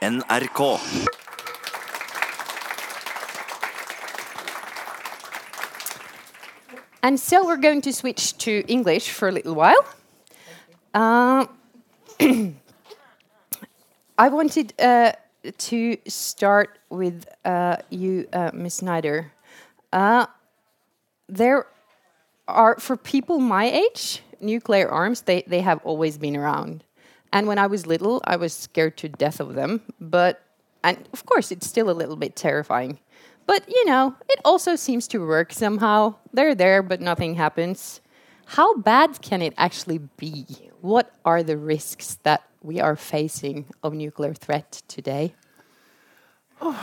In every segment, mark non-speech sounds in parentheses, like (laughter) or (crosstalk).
NRK. And so we're going to switch to English for a little while. Uh, (clears throat) I wanted uh, to start with uh, you, uh, Ms. Snyder. Uh, there are, for people my age, nuclear arms, they, they have always been around. And when I was little, I was scared to death of them. But, and of course, it's still a little bit terrifying. But, you know, it also seems to work somehow. They're there, but nothing happens. How bad can it actually be? What are the risks that we are facing of nuclear threat today? Oh,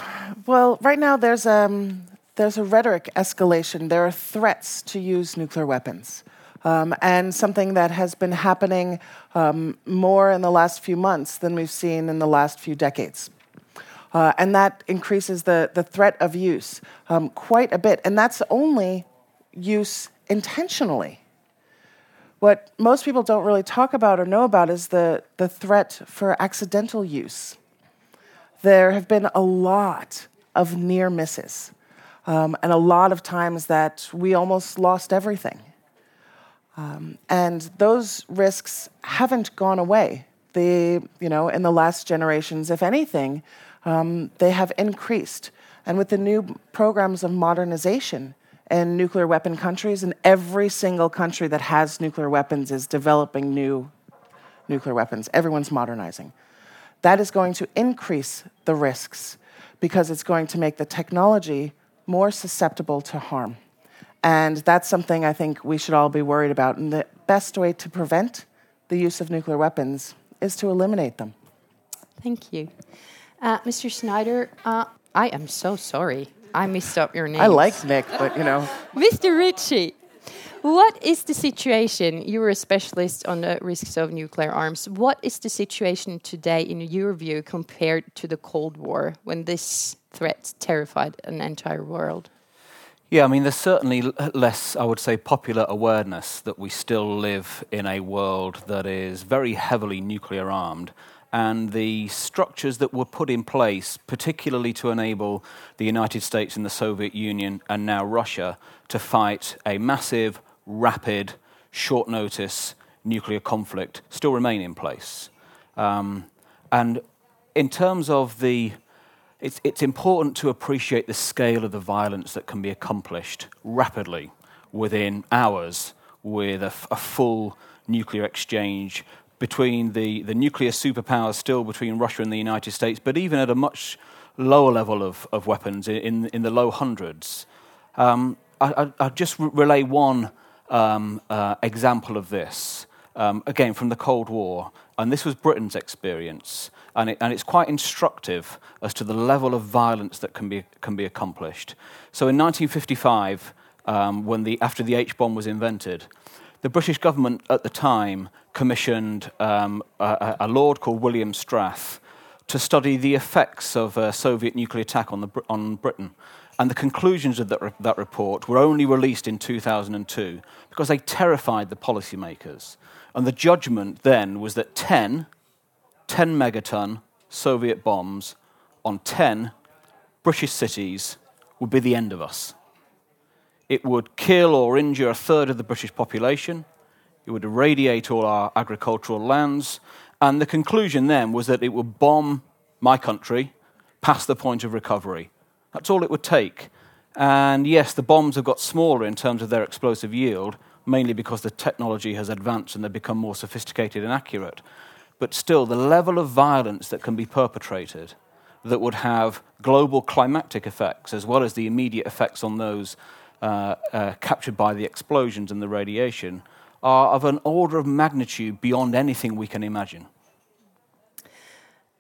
Well, right now there's um, there's a rhetoric escalation. There are threats to use nuclear weapons. Um, and something that has been happening um, more in the last few months than we've seen in the last few decades. Uh, and that increases the, the threat of use um, quite a bit. And that's only use intentionally. What most people don't really talk about or know about is the, the threat for accidental use. There have been a lot of near misses, um, and a lot of times that we almost lost everything. Um, and those risks haven't gone away. They, you know, in the last generations, if anything, um, they have increased. And with the new programs of modernization in nuclear weapon countries, and every single country that has nuclear weapons is developing new nuclear weapons. Everyone's modernizing. That is going to increase the risks because it's going to make the technology more susceptible to harm. And that's something I think we should all be worried about. And the best way to prevent the use of nuclear weapons is to eliminate them. Thank you. Uh, Mr. Snyder, uh, I am so sorry. I messed up your name. I like Nick, but you know. (laughs) Mr. Ritchie, what is the situation? You were a specialist on the risks of nuclear arms. What is the situation today, in your view, compared to the Cold War when this threat terrified an entire world? Yeah, I mean, there's certainly less, I would say, popular awareness that we still live in a world that is very heavily nuclear armed and the structures that were put in place, particularly to enable the United States and the Soviet Union and now Russia to fight a massive, rapid, short notice nuclear conflict, still remain in place. Um, and in terms of the it's, it's important to appreciate the scale of the violence that can be accomplished rapidly within hours with a, a full nuclear exchange between the, the nuclear superpowers still between Russia and the United States, but even at a much lower level of, of weapons in, in the low hundreds. Um, I, will just re- relay one um, uh, example of this, um, again from the Cold War, and this was Britain's experience, and, it, and it's quite instructive as to the level of violence that can be, can be accomplished. So in 1955, um, when the, after the H bomb was invented, the British government at the time commissioned um, a, a, lord called William Strath to study the effects of a Soviet nuclear attack on, the, on Britain. And the conclusions of that, re- that report were only released in 2002 because they terrified the policymakers. And the judgment then was that 10, 10 megaton Soviet bombs on 10 British cities would be the end of us. It would kill or injure a third of the British population. It would irradiate all our agricultural lands. And the conclusion then was that it would bomb my country past the point of recovery. That's all it would take. And yes, the bombs have got smaller in terms of their explosive yield, mainly because the technology has advanced and they've become more sophisticated and accurate. But still, the level of violence that can be perpetrated that would have global climactic effects as well as the immediate effects on those uh, uh, captured by the explosions and the radiation are of an order of magnitude beyond anything we can imagine.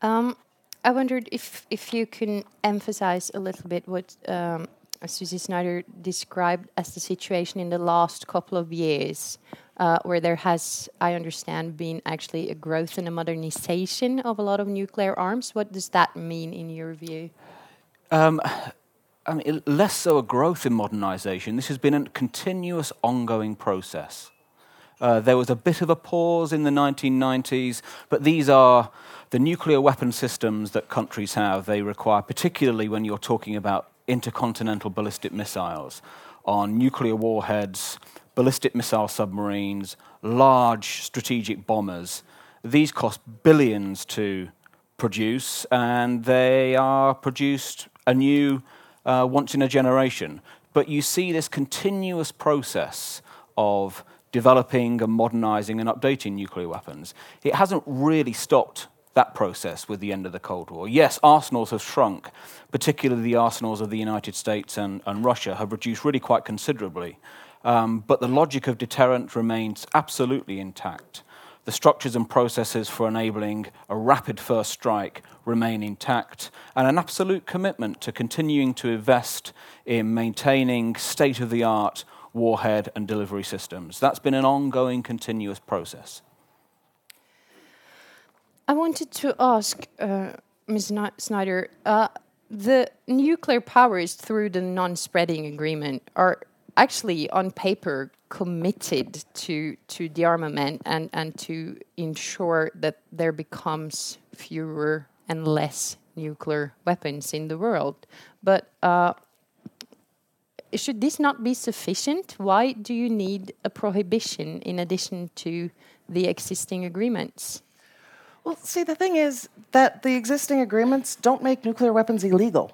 Um, I wondered if, if you can emphasize a little bit what um, Susie Snyder described as the situation in the last couple of years, uh, where there has, I understand, been actually a growth and a modernization of a lot of nuclear arms. What does that mean in your view? Um, I mean, less so a growth in modernisation. This has been a continuous, ongoing process. Uh, there was a bit of a pause in the 1990s, but these are the nuclear weapon systems that countries have, they require, particularly when you're talking about intercontinental ballistic missiles, on nuclear warheads, ballistic missile submarines, large strategic bombers. These cost billions to produce, and they are produced anew uh, once in a generation. But you see this continuous process of developing and modernizing and updating nuclear weapons. It hasn't really stopped that process with the end of the Cold War. Yes, arsenals have shrunk, particularly the arsenals of the United States and, and Russia have reduced really quite considerably. Um, but the logic of deterrent remains absolutely intact. The structures and processes for enabling a rapid first strike remain intact, and an absolute commitment to continuing to invest in maintaining state of the art warhead and delivery systems. That's been an ongoing, continuous process. I wanted to ask uh, Ms. Snyder uh, the nuclear powers through the non spreading agreement are actually on paper committed to to the armament and and to ensure that there becomes fewer and less nuclear weapons in the world but uh, should this not be sufficient why do you need a prohibition in addition to the existing agreements well, see, the thing is that the existing agreements don't make nuclear weapons illegal.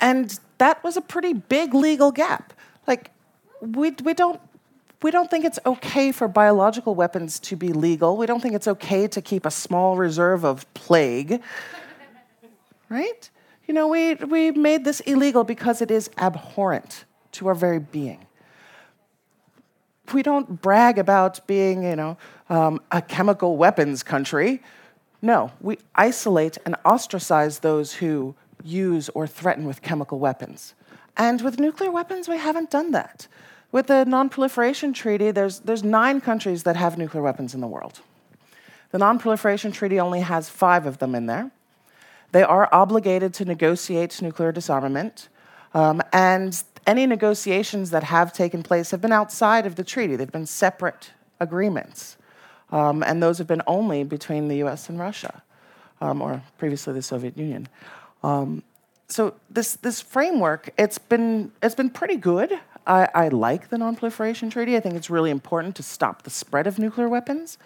And that was a pretty big legal gap. Like, we, we, don't, we don't think it's okay for biological weapons to be legal. We don't think it's okay to keep a small reserve of plague. Right? You know, we, we made this illegal because it is abhorrent to our very being we don't brag about being, you know, um, a chemical weapons country. No, we isolate and ostracize those who use or threaten with chemical weapons. And with nuclear weapons, we haven't done that. With the Non-Proliferation Treaty, there's, there's nine countries that have nuclear weapons in the world. The Non-Proliferation Treaty only has five of them in there. They are obligated to negotiate nuclear disarmament, um, and any negotiations that have taken place have been outside of the treaty. They've been separate agreements. Um, and those have been only between the US and Russia, um, or previously the Soviet Union. Um, so this, this framework, it's been, it's been pretty good. I, I like the Non-Proliferation Treaty. I think it's really important to stop the spread of nuclear weapons.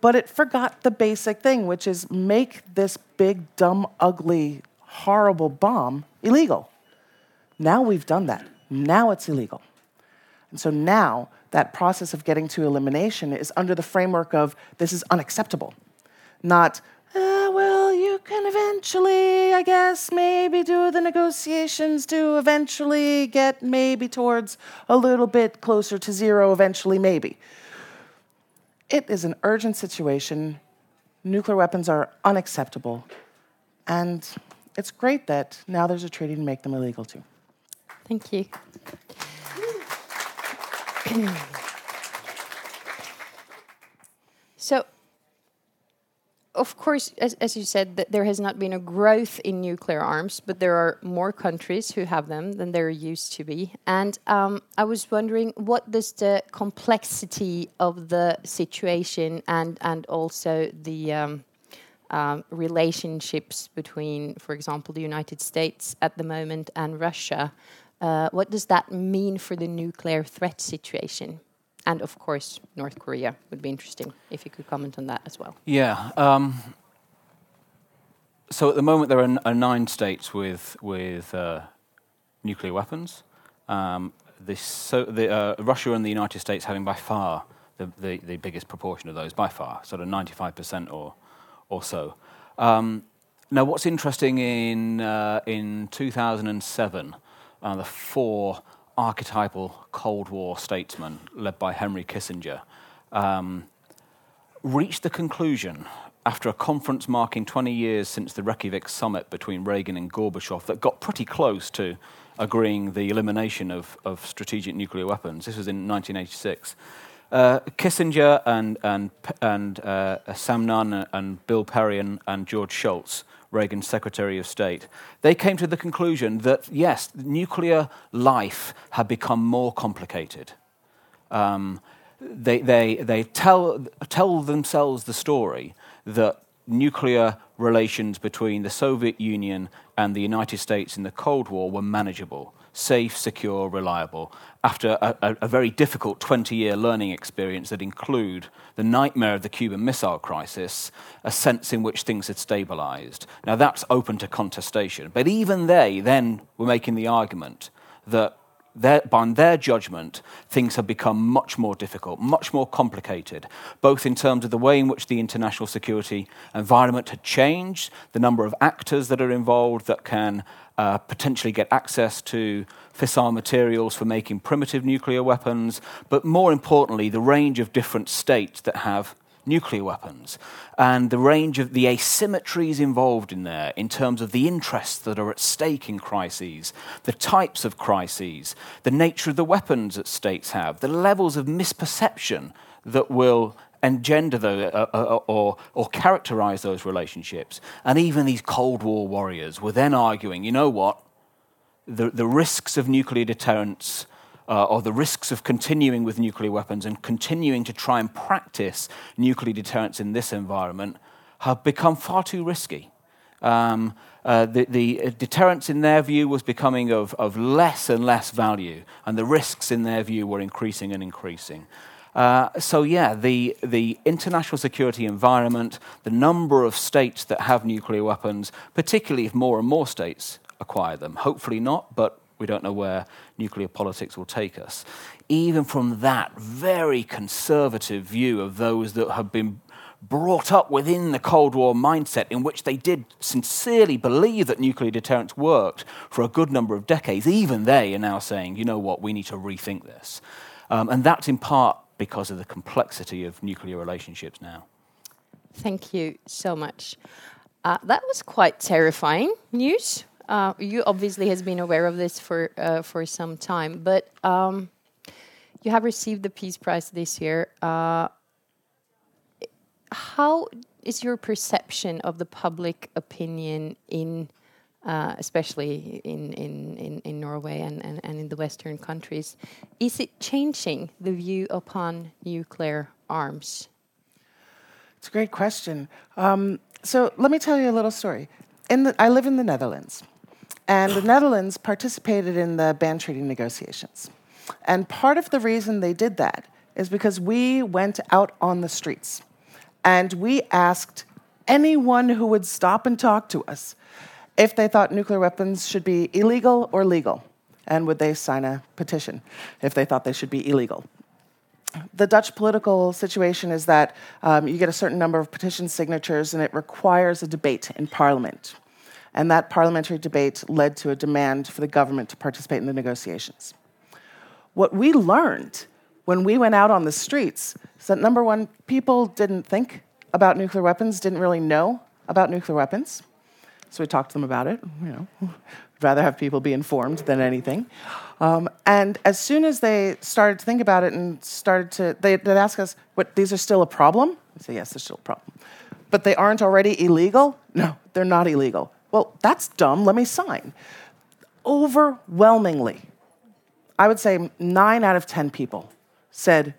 But it forgot the basic thing, which is make this big, dumb, ugly, horrible bomb illegal. Now we've done that. Now it's illegal. And so now that process of getting to elimination is under the framework of this is unacceptable, not, uh, well, you can eventually, I guess, maybe do the negotiations to eventually get maybe towards a little bit closer to zero, eventually, maybe. It is an urgent situation. Nuclear weapons are unacceptable. And it's great that now there's a treaty to make them illegal too. Thank you. so, of course, as, as you said, that there has not been a growth in nuclear arms, but there are more countries who have them than there used to be. And um, I was wondering, what does the complexity of the situation and and also the um, um, relationships between, for example, the United States at the moment and Russia? Uh, what does that mean for the nuclear threat situation? And of course, North Korea would be interesting if you could comment on that as well. Yeah. Um, so at the moment, there are, are nine states with with uh, nuclear weapons. Um, so the, uh, Russia and the United States having by far the, the, the, biggest proportion of those, by far, sort of 95% or or so. Um, now, what's interesting in uh, in 2007 uh, the four archetypal Cold War statesmen led by Henry Kissinger, um, reached the conclusion after a conference marking 20 years since the Reykjavik summit between Reagan and Gorbachev that got pretty close to agreeing the elimination of, of strategic nuclear weapons. This was in 1986. Uh, Kissinger and, and, and uh, Sam Nunn and Bill Perry and, and George Shultz Reagan's Secretary of State, they came to the conclusion that, yes, nuclear life had become more complicated. Um, they, they, they tell, tell themselves the story that nuclear relations between the Soviet Union and the United States in the Cold War were manageable, safe, secure, reliable, after a, a, very difficult 20 year learning experience that include the nightmare of the Cuban Missile Crisis, a sense in which things had stabilized. Now, that's open to contestation. But even they then were making the argument that their, by their judgment, things have become much more difficult, much more complicated, both in terms of the way in which the international security environment had changed, the number of actors that are involved that can uh, potentially get access to fissile materials for making primitive nuclear weapons, but more importantly, the range of different states that have nuclear weapons. And the range of the asymmetries involved in there in terms of the interests that are at stake in crises, the types of crises, the nature of the weapons that states have, the levels of misperception that will engender the, uh, uh, uh, or, or characterize those relationships. And even these Cold War warriors were then arguing you know what? The, the risks of nuclear deterrence uh, or the risks of continuing with nuclear weapons and continuing to try and practice nuclear deterrence in this environment have become far too risky. Um, uh, the, the, deterrence, in their view, was becoming of, of, less and less value, and the risks, in their view, were increasing and increasing. Uh, so, yeah, the, the international security environment, the number of states that have nuclear weapons, particularly if more and more states acquire them, hopefully not, but we don't know where nuclear politics will take us. Even from that very conservative view of those that have been brought up within the Cold War mindset, in which they did sincerely believe that nuclear deterrence worked for a good number of decades, even they are now saying, you know what, we need to rethink this. Um, and that's in part because of the complexity of nuclear relationships now. Thank you so much. Uh, that was quite terrifying news. Uh, you obviously has been aware of this for uh, for some time, but um, you have received the Peace Prize this year. Uh, how is your perception of the public opinion in, uh, especially in, in, in, in Norway and, and, and in the Western countries? Is it changing the view upon nuclear arms? It's a great question. Um, so let me tell you a little story. In the, I live in the Netherlands. And the Netherlands participated in the ban treaty negotiations. And part of the reason they did that is because we went out on the streets and we asked anyone who would stop and talk to us if they thought nuclear weapons should be illegal or legal. And would they sign a petition if they thought they should be illegal? The Dutch political situation is that um, you get a certain number of petition signatures and it requires a debate in parliament and that parliamentary debate led to a demand for the government to participate in the negotiations. What we learned when we went out on the streets is that number one, people didn't think about nuclear weapons, didn't really know about nuclear weapons. So we talked to them about it. You know, (laughs) rather have people be informed than anything. Um, and as soon as they started to think about it and started to, they, would ask us, "What? These are still a problem?" We say, "Yes, they're still a problem." But they aren't already illegal? (laughs) No, they're not illegal. Well, that's dumb, let me sign. Overwhelmingly, I would say nine out of 10 people said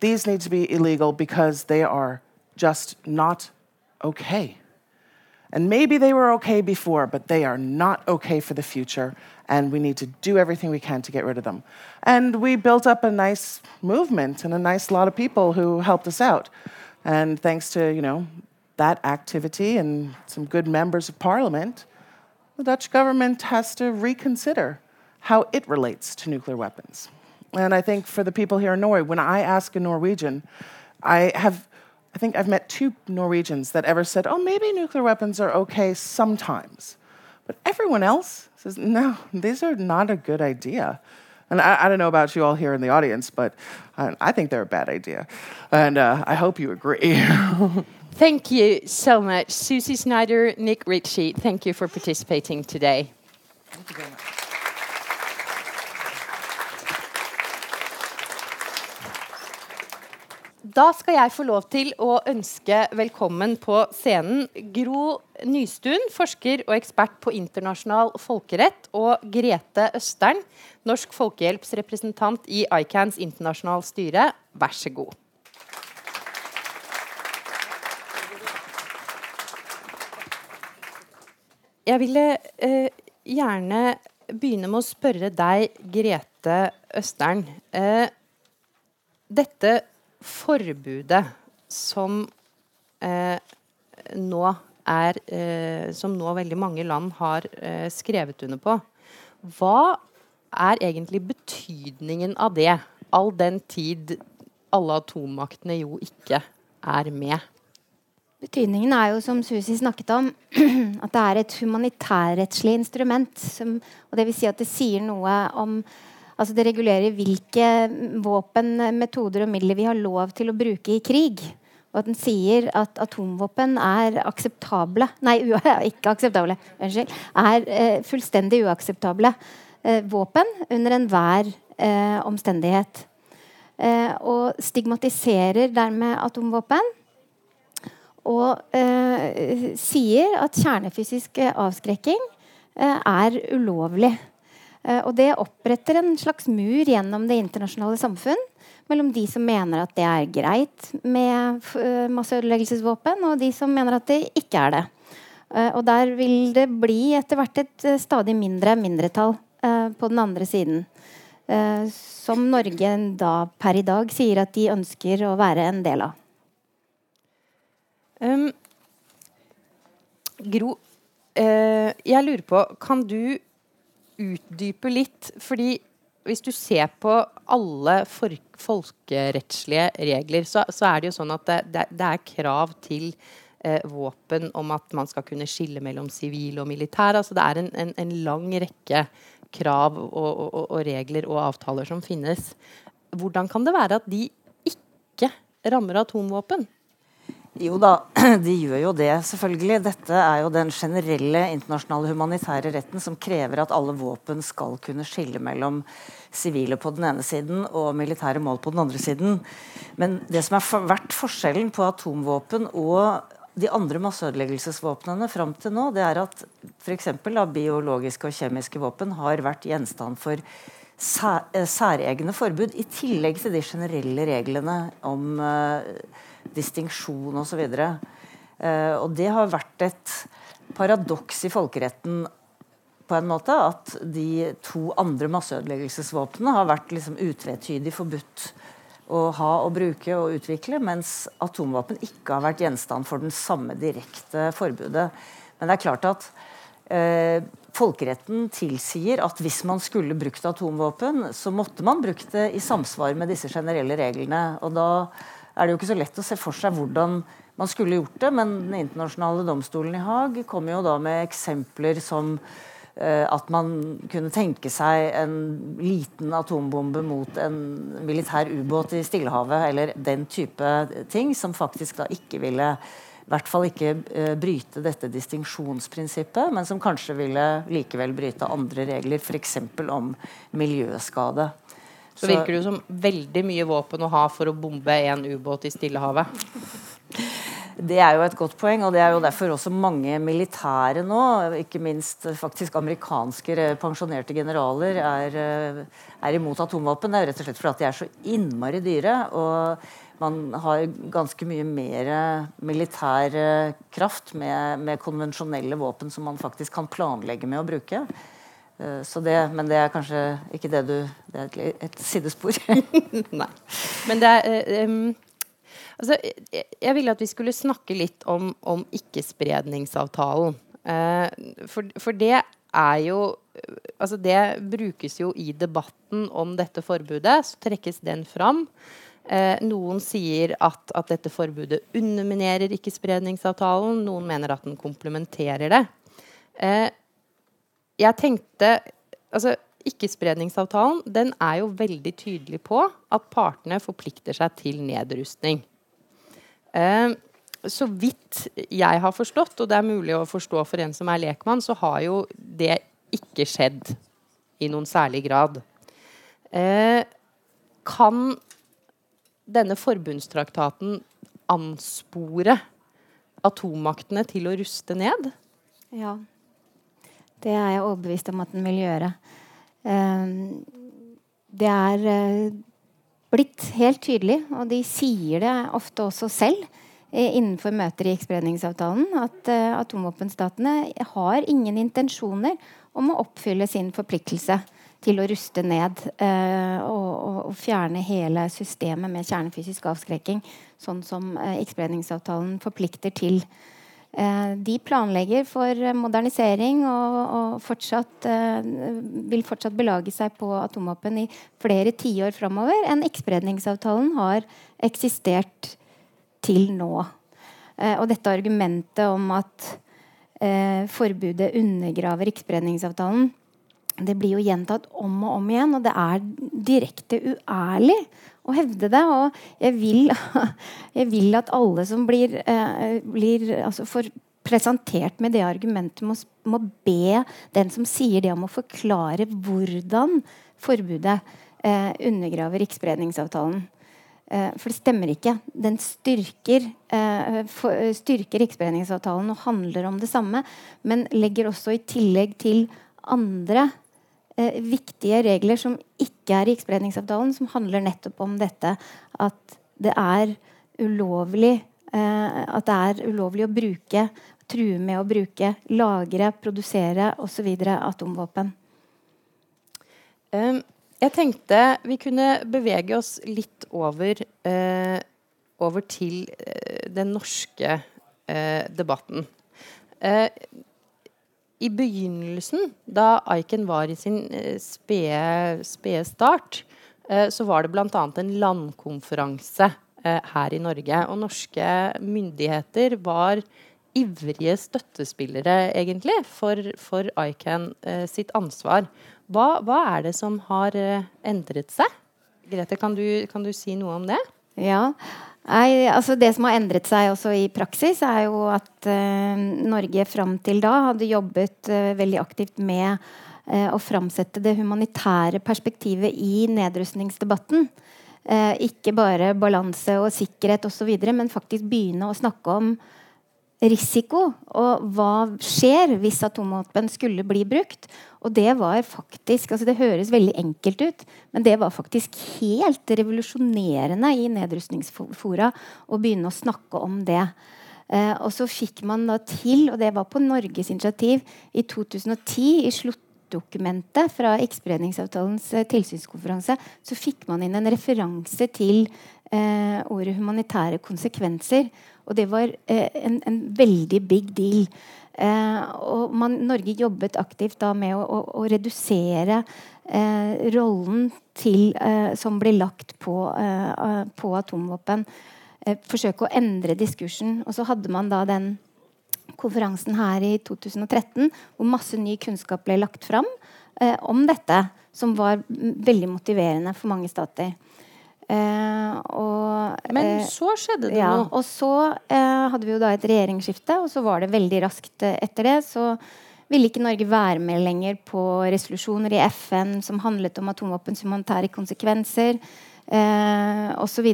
these need to be illegal because they are just not okay. And maybe they were okay before, but they are not okay for the future, and we need to do everything we can to get rid of them. And we built up a nice movement and a nice lot of people who helped us out. And thanks to, you know, that activity and some good members of parliament, the Dutch government has to reconsider how it relates to nuclear weapons. And I think for the people here in Norway, when I ask a Norwegian, I have I think I've met two Norwegians that ever said, "Oh, maybe nuclear weapons are okay sometimes." But everyone else says, "No, these are not a good idea." And I, I don't know about you all here in the audience, but I, I think they're a bad idea. And uh, I hope you agree. (laughs) Thank you so much. Susie Snyder, Nick Ritchie, thank you for participating today. Thank you very much. Da skal jeg få lov til å ønske velkommen på scenen Gro Nystuen, forsker og ekspert på internasjonal folkerett, og Grete Østern, Norsk Folkehjelps representant i ICANs internasjonale styre. Vær så god. Jeg ville eh, gjerne begynne med å spørre deg, Grete Østern. Eh, dette forbudet som eh, nå er eh, Som nå veldig mange land har eh, skrevet under på. Hva er egentlig betydningen av det, all den tid alle atommaktene jo ikke er med? Betydningen er jo, som Susi snakket om, (clears throat) at det er et humanitærrettslig instrument. Som, og det vil si at det sier noe om Altså det regulerer hvilke våpen, metoder og midler vi har lov til å bruke i krig. Og at den sier at atomvåpen er akseptable Nei, (laughs) ikke akseptable. Unnskyld. Er eh, fullstendig uakseptable eh, våpen under enhver eh, omstendighet. Eh, og stigmatiserer dermed atomvåpen. Og eh, sier at kjernefysisk avskrekking eh, er ulovlig. Eh, og det oppretter en slags mur gjennom det internasjonale samfunn mellom de som mener at det er greit med eh, masseødeleggelsesvåpen, og de som mener at det ikke er det. Eh, og der vil det bli etter hvert et stadig mindre mindretall på den andre siden. Som Norge da per i dag sier at de ønsker å være en del av. Um, Gro, uh, jeg lurer på Kan du utdype litt. Fordi hvis du ser på alle folkerettslige regler, så, så, er det jo sånn at det, det, det er krav til eh, våpen om at man skal kunne skille mellom sivil og militær. Altså det er en, en, en lang rekke krav og, og, og, regler og avtaler som finnes. Hvordan kan det være at de ikke rammer atomvåpen? Jo da, (clears throat) de gjør jo det, selvfølgelig. Dette er jo den generelle internasjonale humanitære retten som krever at alle våpen skal kunne skille mellom sivile på den ene siden og militære mål på den andre siden. Men det som har vært forskjellen på atomvåpen og de andre masseødeleggelsesvåpnene fram til nå, det er at f.eks. biologiske og kjemiske våpen har vært gjenstand for eh, særegne forbud, i tillegg til de generelle reglene om uh, distinksjon osv. Og, uh, og det har vært et paradoks i folkeretten på en måte at de to andre masseødeleggelsesvåpnene har vært liksom utvetydig forbudt å ha og bruke og utvikle, mens atomvåpen ikke har vært gjenstand for den samme direkte forbudet. Men det er klart at eh, folkeretten tilsier at hvis man skulle brukt atomvåpen, så måtte man brukt det i samsvar med disse generelle reglene. Og da er det jo ikke så lett å se for seg hvordan man skulle gjort det, men Den internasjonale domstolen i Haag kommer jo da med eksempler som uh, at man kunne tenke seg en liten atombombe mot en militær ubåt i Stillehavet, eller den type ting, som faktisk da ikke ville i hvert fall ikke uh, bryte dette distinksjonsprinsippet, men som kanskje ville likevel bryte andre regler, f.eks. om miljøskade. Så, virker det jo som veldig mye våpen å ha for å bombe en ubåt i Stillehavet. Det er jo et godt poeng, og det er jo derfor også mange militære nå, ikke minst faktisk amerikanske pensjonerte generaler, er, eh, er imot atomvåpen. Det er rett og slett fordi de er så innmari dyre. og man har ganske mye mer militær eh, kraft med, med konvensjonelle våpen som man faktisk kan planlegge med å bruke. Eh, det, men det er kanskje ikke det du Det er et, sidespor. (laughs) Nei. Men det er um, altså, jeg, ville at vi skulle snakke litt om, om ikkespredningsavtalen. Uh, for, for, det er jo Altså, det brukes jo i debatten om dette forbudet. Så trekkes den fram. Uh, noen sier at, at, dette forbudet underminerer ikkespredningsavtalen. Noen mener at den komplementerer det. Uh, jeg tenkte altså Ikkespredningsavtalen den er jo veldig tydelig på at partene forplikter seg til nedrustning. Eh, så vidt jeg har forstått, og det er mulig å forstå for en som er lekmann, så har jo det ikke skjedd i noen særlig grad. Eh, kan denne forbundstraktaten anspore atommaktene til å ruste ned? Ja. Det er jeg overbevist om at den vil gjøre. Um, det er uh, blitt helt tydelig, og de sier det ofte også selv innenfor møter i ikkespredningsavtalen, at uh, atomvåpenstatene har ingen intensjoner om å oppfylle sin forpliktelse til å ruste ned eh, og, og, og, fjerne hele systemet med kjernefysisk avskrekking, sånn som eh, ikkespredningsavtalen forplikter til. Eh, de planlegger for modernisering og, og fortsatt, eh, vil fortsatt belage seg på atomvåpen i flere tiår framover enn ikkespredningsavtalen har eksistert til nå. Eh, og dette argumentet om at eh, forbudet undergraver ikkespredningsavtalen det blir jo gjentatt om og om igjen, og det er direkte uærlig å hevde det. Og jeg vil, (laughs) jeg vil at alle som blir, eh, blir altså for presentert med det argumentet, må, må, be den som sier det, om å forklare hvordan forbudet eh, undergraver ikkespredningsavtalen. Eh, for det stemmer ikke. Den styrker, eh, for, styrker ikkespredningsavtalen og handler om det samme, men legger også i tillegg til andre eh, viktige regler som ikke er i ikkespredningsavtalen, som handler nettopp om dette at det er ulovlig eh, at det er ulovlig å bruke, true med å bruke, lagre, produsere osv. atomvåpen. Um, jeg tenkte vi kunne bevege oss litt over, uh, over til uh, den norske uh, debatten. I begynnelsen, da Aiken var i sin eh, spede start, eh, så var det bl.a. en landkonferanse eh, her i Norge. Og norske myndigheter var ivrige støttespillere, egentlig, for, for ICAN sitt ansvar. Hva, hva, er det som har endret seg? Grete, kan du, kan du si noe om det? Ja, Nei, altså Det som har endret seg også i praksis, er jo at eh, Norge fram til da hadde jobbet eh, veldig aktivt med eh, å framsette det humanitære perspektivet i nedrustningsdebatten. ikke bare balanse og sikkerhet osv., men faktisk begynne å snakke om risiko. Og hva skjer hvis atomvåpen skulle bli brukt? Og det var faktisk altså Det høres veldig enkelt ut, men det var faktisk helt revolusjonerende i nedrustningsfora å begynne å snakke om det. Eh, og så fikk man da til, og det var på Norges initiativ, i 2010 i sluttdokumentet fra ikkespredningsavtalens eh, tilsynskonferanse, så fikk man inn en referanse til eh, ordet humanitære konsekvenser. Og det var eh, en, en, veldig big deal. Eh, og man, Norge jobbet aktivt da med å, å, å redusere eh, rollen til, eh, som ble lagt på, på atomvåpen. Forsøke å endre diskursen. Og så hadde man da den konferansen her i 2013 hvor masse ny kunnskap ble lagt fram om dette, som var veldig motiverende for mange stater. Eh, og, Men eh, så skjedde det ja, noe. Og så eh, hadde vi jo da et regjeringsskifte, og så var det veldig raskt eh, etter det. Så ville ikke Norge være med lenger på resolusjoner i FN som handlet om atomvåpens humanitære konsekvenser eh, osv.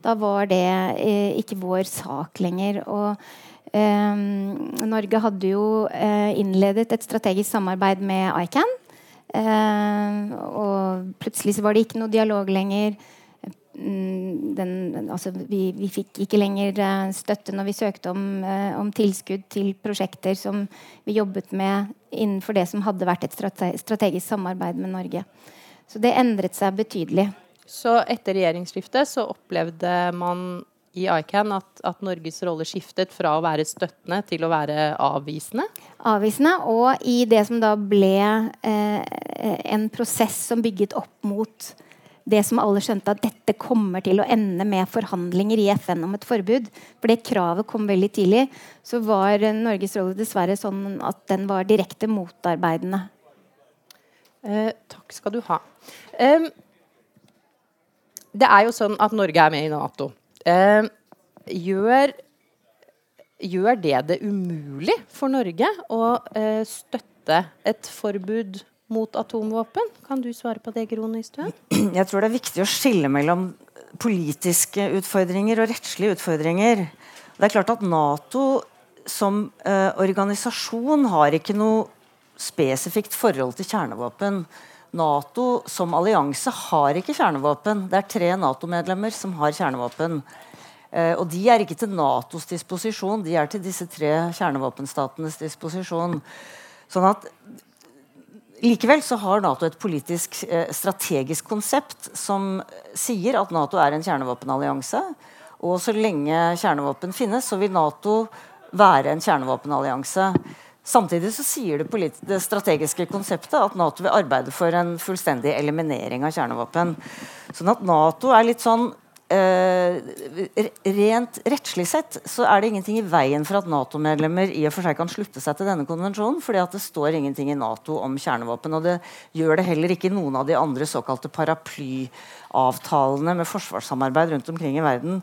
Da var det eh, ikke vår sak lenger. Og eh, Norge hadde jo innledet et strategisk samarbeid med ICAN. og plutselig så var det ikke noe dialog lenger. Mm, den, altså vi, vi, fikk ikke lenger uh, støtte når vi søkte om, om, tilskudd til prosjekter som vi jobbet med innenfor det som hadde vært et strategisk samarbeid med Norge. Så det endret seg betydelig. Så etter regjeringsskiftet så opplevde man i ICAN at, at, Norges rolle skiftet fra å være støttende til å være avvisende? Avvisende, og i det som da ble eh, en prosess som bygget opp mot det som alle skjønte, at dette kommer til å ende med forhandlinger i FN om et forbud. For det kravet kom veldig tidlig. Så var Norges rolle dessverre sånn at den var direkte motarbeidende. Eh, takk skal du ha. Eh, det er jo sånn at Norge er med i Nato. Eh, gjør, gjør, det det umulig for Norge å eh, støtte et forbud mot atomvåpen? Kan du svare på det, Gro Nystuen? (clears throat) Jeg tror det er viktig å skille mellom politiske utfordringer og rettslige utfordringer. Det er klart at Nato som eh, organisasjon har ikke noe spesifikt forhold til kjernevåpen. Nato som allianse har ikke kjernevåpen. Det er tre Nato-medlemmer som har kjernevåpen. Eh, og de er ikke til Natos disposisjon, de er til disse tre kjernevåpenstatenes disposisjon. Sånn at Likevel så har Nato et politisk eh, strategisk konsept som sier at Nato er en kjernevåpenallianse. Og så lenge kjernevåpen finnes, så vil Nato være en kjernevåpenallianse. Samtidig så sier det, det, strategiske konseptet at Nato vil arbeide for en fullstendig eliminering av kjernevåpen. Sånn at Nato er litt sånn Uh, rent rettslig sett så er det ingenting i veien for at Nato-medlemmer i og for seg kan slutte seg til denne konvensjonen, fordi at det står ingenting i Nato om kjernevåpen. Og det gjør det heller ikke i noen av de andre såkalte paraplyavtalene med forsvarssamarbeid rundt omkring i verden.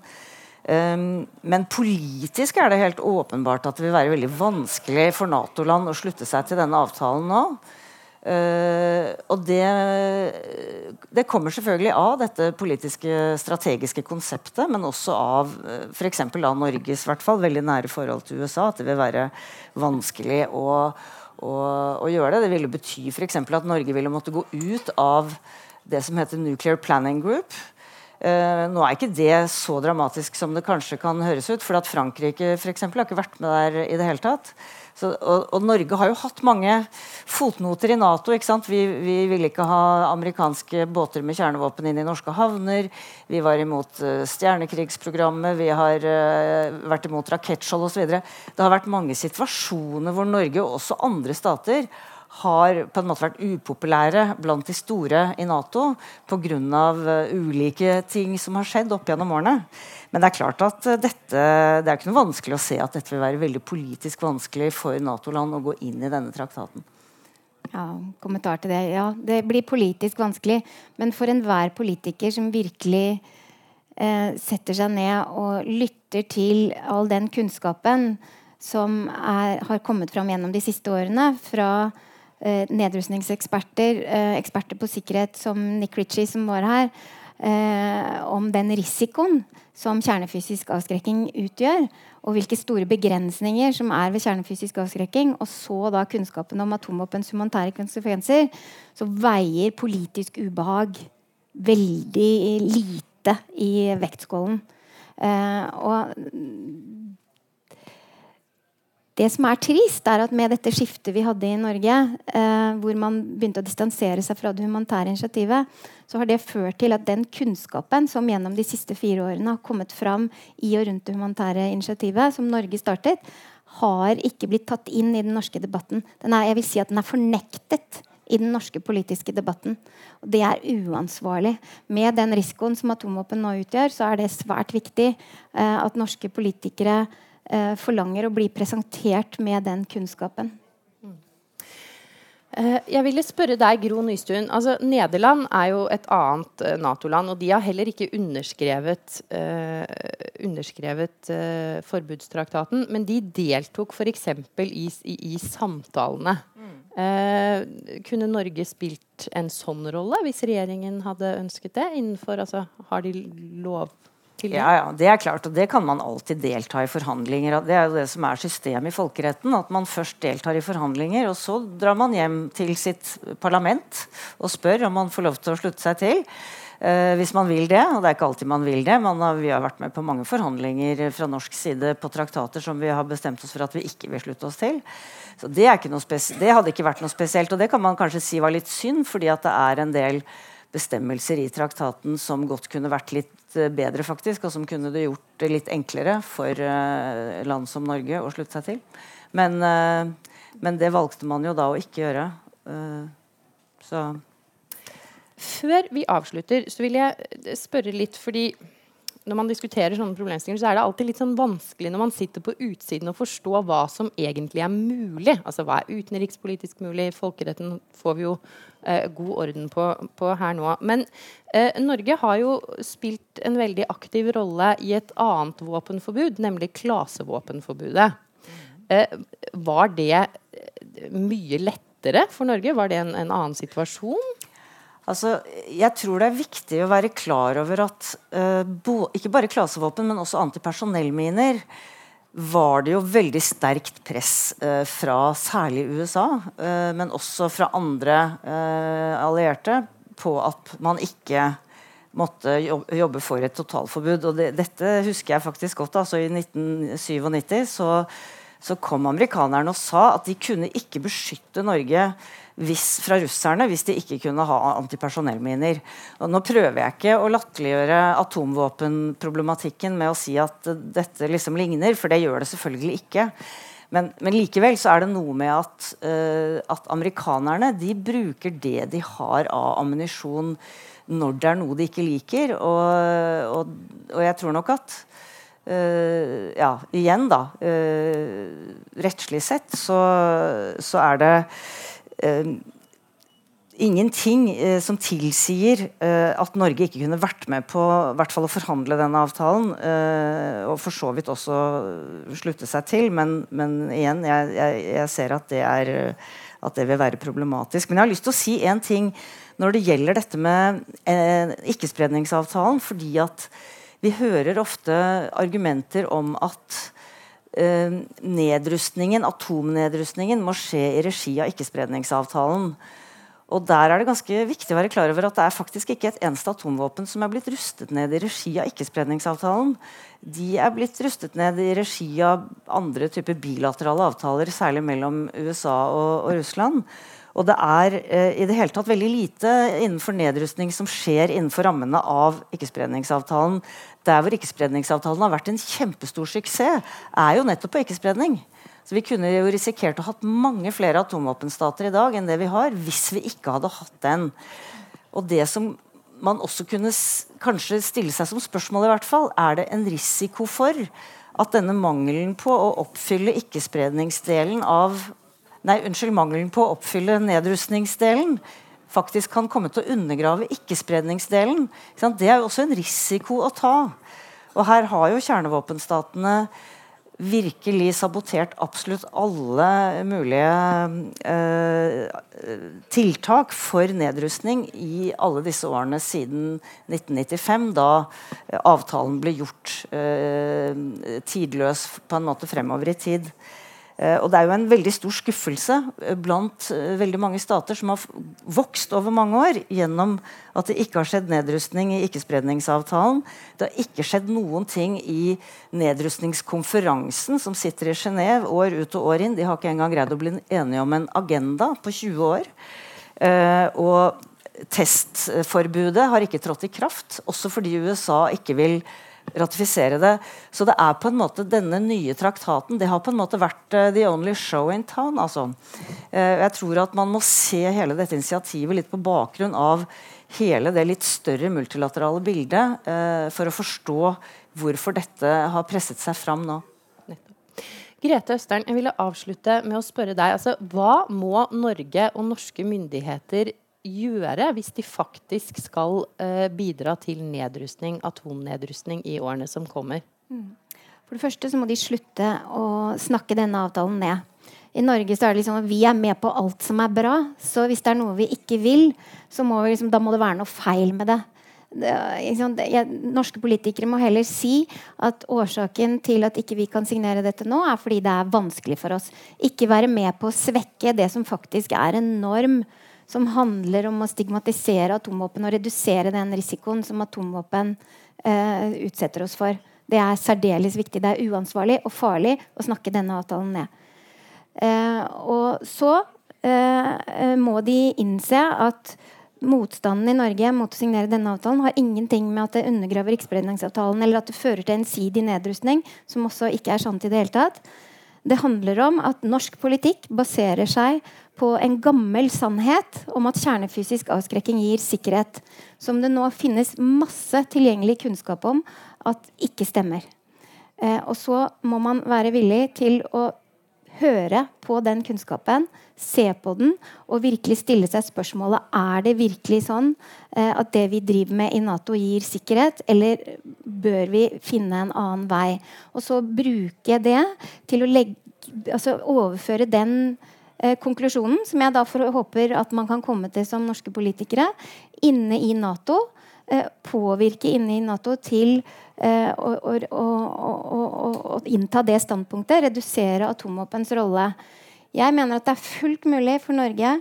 Um, men politisk er det helt åpenbart at det vil være veldig vanskelig for Nato-land å slutte seg til denne avtalen nå. Uh, og det, det, kommer selvfølgelig av dette politiske, strategiske konseptet, men også av uh, eh, av Norges hvert fall, veldig nære forhold til USA. At det vil være vanskelig å, å, å gjøre det. Det ville bety f.eks. at Norge ville måtte gå ut av det som heter Nuclear Planning Group. Uh, nå er ikke det så dramatisk som det kanskje kan høres ut. For at Frankrike for eksempel, har ikke vært med der i det hele tatt. Så, og, og, Norge har jo hatt mange fotnoter i Nato. ikke Vi, vi, ville ikke ha amerikanske båter med kjernevåpen inn i norske havner. Vi var imot uh, stjernekrigsprogrammet. Vi har uh, vært imot rakettskjold osv. Det har vært mange situasjoner hvor Norge og også andre stater har på en måte vært upopulære blant de store i Nato pga. Uh, ulike ting som har skjedd opp gjennom årene. Men det er klart at eh, dette, det er ikke noe vanskelig å se at dette vil være veldig politisk vanskelig for Nato-land å gå inn i denne traktaten. Ja, kommentar til det. Ja, det blir politisk vanskelig. Men for enhver politiker som virkelig eh, setter seg ned og lytter til all den kunnskapen som er, har kommet fram gjennom de siste årene fra eh, nedrustningseksperter, eh, eksperter på sikkerhet som Nick Ritchie, som var her, eh, om den risikoen som kjernefysisk avskrekking utgjør, og hvilke store begrensninger som er ved kjernefysisk avskrekking, og så da kunnskapen om atomvåpens humanitære konsekvenser, så veier politisk ubehag veldig lite i vektskålen. Eh, og det som er trist, er at med dette skiftet vi hadde i Norge, eh, hvor man begynte å distansere seg fra det humanitære initiativet, så har det ført til at den kunnskapen som gjennom de siste fire årene har kommet fram i og rundt det humanitære initiativet, som Norge startet, har ikke blitt tatt inn i den norske debatten. Er, jeg vil si at den er fornektet i den norske politiske debatten. Og det er uansvarlig. Med den risikoen som atomvåpen nå utgjør, så er det svært viktig eh, at norske politikere eh, forlanger å bli presentert med den kunnskapen. Eh, jeg ville spørre deg, Gro Nystuen. Altså, Nederland er jo et annet uh, Nato-land, og de har heller ikke underskrevet, uh, underskrevet forbudstraktaten, men de deltok f.eks. I, i, i samtalene. Mm. kunne Norge spilt en sånn rolle hvis regjeringen hadde ønsket det? Innenfor, altså, har de lov? Ja, ja, det er klart, og det kan man alltid delta i forhandlinger. Det er jo det som er systemet i folkeretten. At man først deltar i forhandlinger, og så drar man hjem til sitt parlament og spør om man får lov til å slutte seg til. Uh, hvis man vil det, og det er ikke alltid man vil det. Man har, vi har vært med på mange forhandlinger fra norsk side på traktater som vi har bestemt oss for at vi ikke vil slutte oss til. Så det, det hadde ikke vært noe spesielt, og det kan man kanskje si var litt synd, fordi at det er en del bestemmelser i traktaten som godt kunne vært litt Eh, bedre, faktisk, og som kunne det gjort det litt enklere for uh, land som Norge å slutte seg til. Men, uh, men, det valgte man jo da å ikke gjøre. Så Før vi avslutter, så vil jeg spørre litt, fordi når man diskuterer sånne problemstillinger, så er det alltid litt sånn vanskelig når man sitter på utsiden og forstår hva som egentlig er mulig. Altså hva er utenrikspolitisk mulig? Folkeretten får vi jo eh, god orden på, på, her nå. Men eh, Norge har jo spilt en veldig aktiv rolle i et annet våpenforbud, nemlig klasevåpenforbudet. Eh, var det eh, mye lettere for Norge? Var det en, en annen situasjon? Altså, jeg tror det er viktig å være klar over at uh, bo, ikke bare klasevåpen, men også antipersonellminer var det jo veldig sterkt press uh, fra særlig USA, uh, men også fra andre allierte, på at man ikke måtte jobbe for et totalforbud. Og det, dette husker jeg faktisk godt. altså I 1997 så, så kom amerikanerne og sa at de kunne ikke beskytte Norge hvis, fra russerne hvis de ikke kunne ha antipersonellminer. Og nå prøver jeg ikke å latterliggjøre atomvåpenproblematikken med å si at dette liksom ligner, for det gjør det selvfølgelig ikke. Men, men likevel så er det noe med at, uh, at amerikanerne de bruker det de har av ammunisjon når det er noe de ikke liker. Og, og, og jeg tror nok at uh, Ja, igjen, da. Uh, rettslig sett så, så er det ingenting eh, som tilsier eh, at Norge ikke kunne vært med på hvert fall å forhandle denne avtalen, eh, og for så vidt også slutte seg til. Men, men igjen, jeg, jeg, jeg, ser at det, er, at det vil være problematisk. Men jeg har lyst til å si én ting når det gjelder dette med eh, ikkespredningsavtalen. fordi at vi hører ofte argumenter om at eh, nedrustningen, atomnedrustningen må skje i regi av ikkespredningsavtalen. Og der er det ganske viktig å være klar over at det er faktisk ikke et eneste atomvåpen som er blitt rustet ned i regi av ikkespredningsavtalen. De er blitt rustet ned i regi av andre typer bilaterale avtaler, særlig mellom USA og, og Russland. Og det er eh, i det hele tatt veldig lite innenfor nedrustning som skjer innenfor rammene av ikkespredningsavtalen. Der hvor ikkespredningsavtalen har vært en kjempestor suksess, er jo nettopp på ikkespredning. Så Vi kunne jo risikert å hatt mange flere atomvåpenstater i dag enn det vi har, hvis vi ikke hadde hatt den. Og det som man også kunne kanskje stille seg som spørsmål, i hvert fall, er det en risiko for at denne mangelen på å oppfylle ikkespredningsdelen av nei, unnskyld, mangelen på å oppfylle nedrustningsdelen faktisk kan komme til å undergrave ikke-spredningsdelen. Det er jo også en risiko å ta. Og her har jo kjernevåpenstatene virkelig sabotert absolutt alle mulige eh, tiltak for nedrustning i alle disse årene siden 1995, da avtalen ble gjort eh, tidløs på en måte fremover i tid. Eh, og Det er jo en veldig stor skuffelse eh, blant eh, veldig mange stater som har vokst over mange år gjennom at det ikke har skjedd nedrustning i ikkespredningsavtalen. Det har ikke skjedd noen ting i nedrustningskonferansen som sitter i Genéve år ut og år inn. De har ikke engang greid å bli enige om en agenda på 20 år. og testforbudet har ikke trådt i kraft, også fordi USA ikke vil ratifisere det. Så det er på en måte denne nye traktaten det har på en måte vært uh, the only show in town. Altså. Uh, jeg tror at man må se hele dette initiativet litt på bakgrunn av hele det litt større multilaterale bildet uh, for å forstå hvorfor dette har presset seg fram nå. Grete Østern, jeg ville avslutte med å spørre deg. Altså, hva må Norge og norske myndigheter hvis de faktisk skal eh, bidra til nedrustning, atomnedrustning i årene som kommer? Mm. For det første så må de slutte å snakke denne avtalen ned. I Norge så er det liksom at vi er med på alt som er bra. Så hvis det er noe vi ikke vil, så må vi liksom, da må det være noe feil med det. norske politikere må heller si at årsaken til at ikke vi kan signere dette nå, er fordi det er vanskelig for oss. Ikke være med på å svekke det som faktisk er en norm som handler om å stigmatisere atomvåpen og redusere den risikoen som atomvåpen eh, utsetter oss for. Det er særdeles viktig. Det er uansvarlig og farlig å snakke denne avtalen ned. Eh, og så eh, må de innse at motstanden i Norge mot å signere denne avtalen har ingenting med at det undergraver ikkespredningsavtalen eller at det fører til ensidig nedrustning, som også ikke er sant i det hele tatt. Det handler om at norsk politikk baserer seg på en gammel sannhet om at kjernefysisk avskrekking gir sikkerhet, som det nå finnes masse tilgjengelig kunnskap om at ikke stemmer. Eh, og så må man være villig til å høre på den kunnskapen, se på den og virkelig stille seg spørsmålet er det virkelig sånn eh, at det vi driver med i Nato, gir sikkerhet, eller bør vi finne en annen vei? Og så bruke det til å legge, altså overføre den konklusjonen, som jeg da håper at man kan komme til som norske politikere, inne i Nato. Eh, påvirke inne i Nato til eh, å, å, å, å, innta det standpunktet. Redusere atomvåpens rolle. Jeg mener at det er fullt mulig for Norge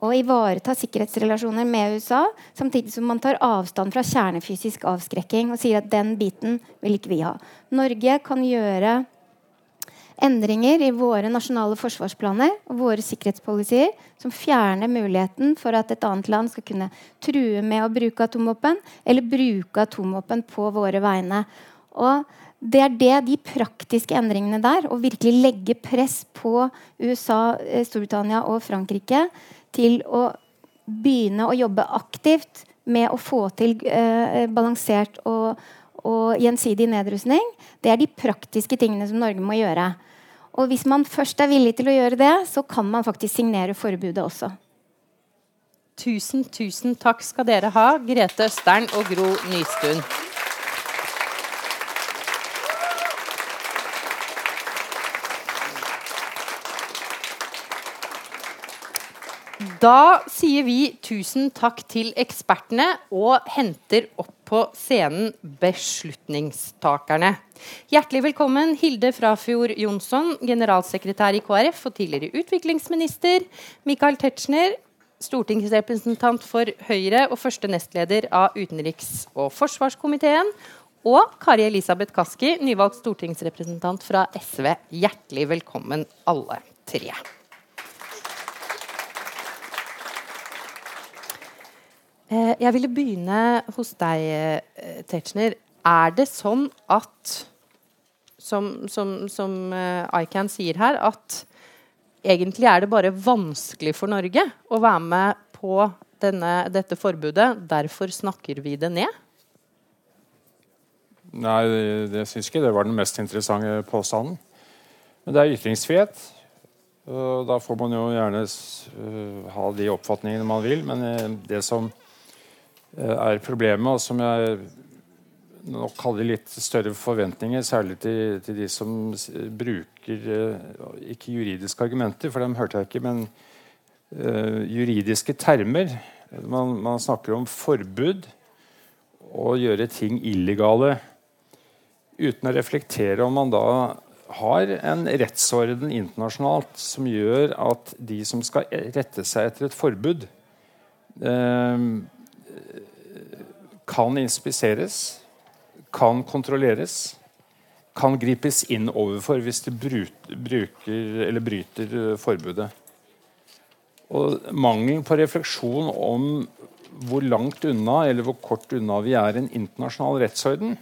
å ivareta sikkerhetsrelasjoner med USA, samtidig som man tar avstand fra kjernefysisk avskrekking og sier at den biten vil ikke vi ha. Norge kan gjøre endringer i våre nasjonale forsvarsplaner og våre sikkerhetspolitier som fjerner muligheten for at et annet land skal kunne true med å bruke atomvåpen eller bruke atomvåpen på våre vegne. Og det er det, de praktiske endringene der, å virkelig legge press på USA, eh, Storbritannia og Frankrike til å begynne å jobbe aktivt med å få til eh, balansert og, og gjensidig nedrustning, det er de praktiske tingene som Norge må gjøre. Og hvis man først er villig til å gjøre det, så kan man faktisk signere forbudet også. Tusen, tusen takk skal dere ha, Grete Østern og Gro Nystuen. Da sier vi tusen takk til ekspertene og henter opp på scenen beslutningstakerne. Hjertelig velkommen Hilde Frafjord Jonsson, generalsekretær i KrF og tidligere utviklingsminister. Michael Tetzschner, stortingsrepresentant for Høyre og første nestleder av utenriks- og forsvarskomiteen. Og Kari Elisabeth Kaski, nyvalgt stortingsrepresentant fra SV. Hjertelig velkommen, alle tre. Jeg ville begynne hos deg, eh, Tetzschner. Er det sånn at, som, som, som eh, ICAN sier her, at egentlig er det bare vanskelig for Norge å være med på denne, dette forbudet, derfor snakker vi det ned? Nei, det, det syns ikke det var den mest interessante påstanden. Men det er ytringsfrihet. Da får man jo gjerne ha de oppfatningene man vil. Men det som Eh, er problemet, og som jeg nok hadde litt større forventninger, særlig til, til de som bruker uh, ikke juridiske argumenter, for dem hørte jeg ikke, men uh, juridiske termer. Man, man, snakker om forbud og gjøre ting illegale uten å reflektere om man da har en rettsorden internasjonalt som gjør at de som skal rette seg etter et forbud, uh, kan inspiseres, kan kontrolleres, kan gripes inn overfor hvis de bruker eller bryter eh, forbudet. Og Mangelen på refleksjon om hvor langt unna eller hvor kort unna vi er en internasjonal rettsorden,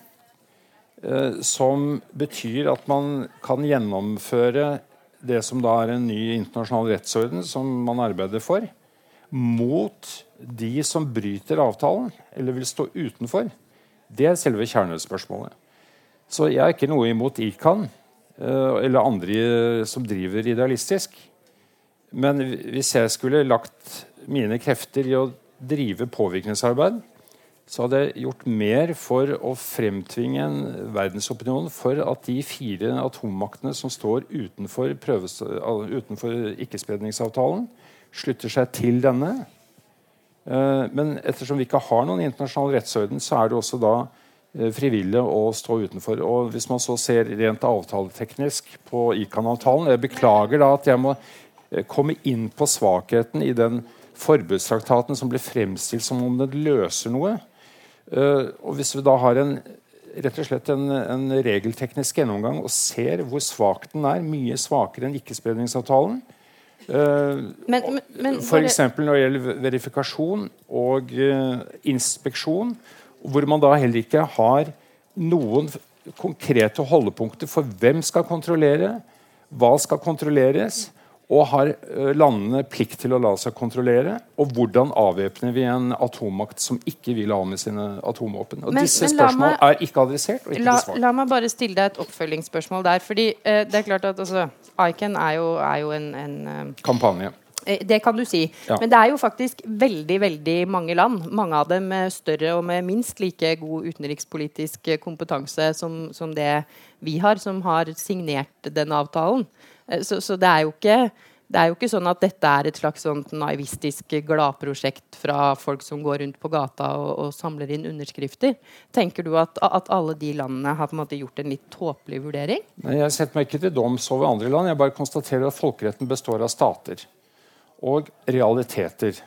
eh, som betyr at man kan gjennomføre det som da er en ny internasjonal rettsorden, som man arbeider for, mot de som bryter avtalen eller vil stå utenfor, det er selve kjernespørsmålet. Så jeg er ikke noe imot ICAN uh, eller andre som driver idealistisk. Men hvis jeg skulle lagt mine krefter i å drive påvirkningsarbeid, så hadde jeg gjort mer for å fremtvinge en verdensopinion for at de fire atommaktene som står utenfor, utenfor ikkespredningsavtalen, slutter seg til denne Eh, men ettersom vi ikke har noen internasjonal rettsorden, så er det også da eh, frivillig å stå utenfor. Og Hvis man så ser rent avtaleteknisk på ICAN-avtalen Jeg beklager da at jeg må eh, komme inn på svakheten i den forbudstraktaten som ble fremstilt som om den løser noe. Og Hvis vi da har en, rett og slett en, en regelteknisk gjennomgang og ser hvor svak den er, mye svakere enn ikkespredningsavtalen, F.eks. når det gjelder verifikasjon og uh, inspeksjon, hvor man da heller ikke har noen konkrete holdepunkter for hvem skal kontrollere, hva skal kontrolleres, og har uh, landene plikt til å la seg kontrollere? Og hvordan avvæpner vi en atommakt som ikke vil ha med sine atomvåpen? Og men, Disse men spørsmål meg, er ikke adressert og ikke la, besvart. La meg bare stille deg et oppfølgingsspørsmål der. fordi eh, det er klart at altså, ICAN er jo, er jo en, en uh, Kampanje. Det kan du si. Ja. Men det er jo faktisk veldig veldig mange land, mange av dem med større og med minst like god utenrikspolitisk kompetanse som, som det vi har, som har signert den avtalen. Så, så det er ikke det er jo ikke sånn at dette er et slags sånn naivistisk gladprosjekt fra folk som går rundt på gata og, og samler inn underskrifter. Tenker du at, at, alle de landene har på en måte gjort en litt tåpelig vurdering? Nei, Jeg setter meg ikke til doms over andre land. Jeg bare konstaterer at folkeretten består av stater og realiteter.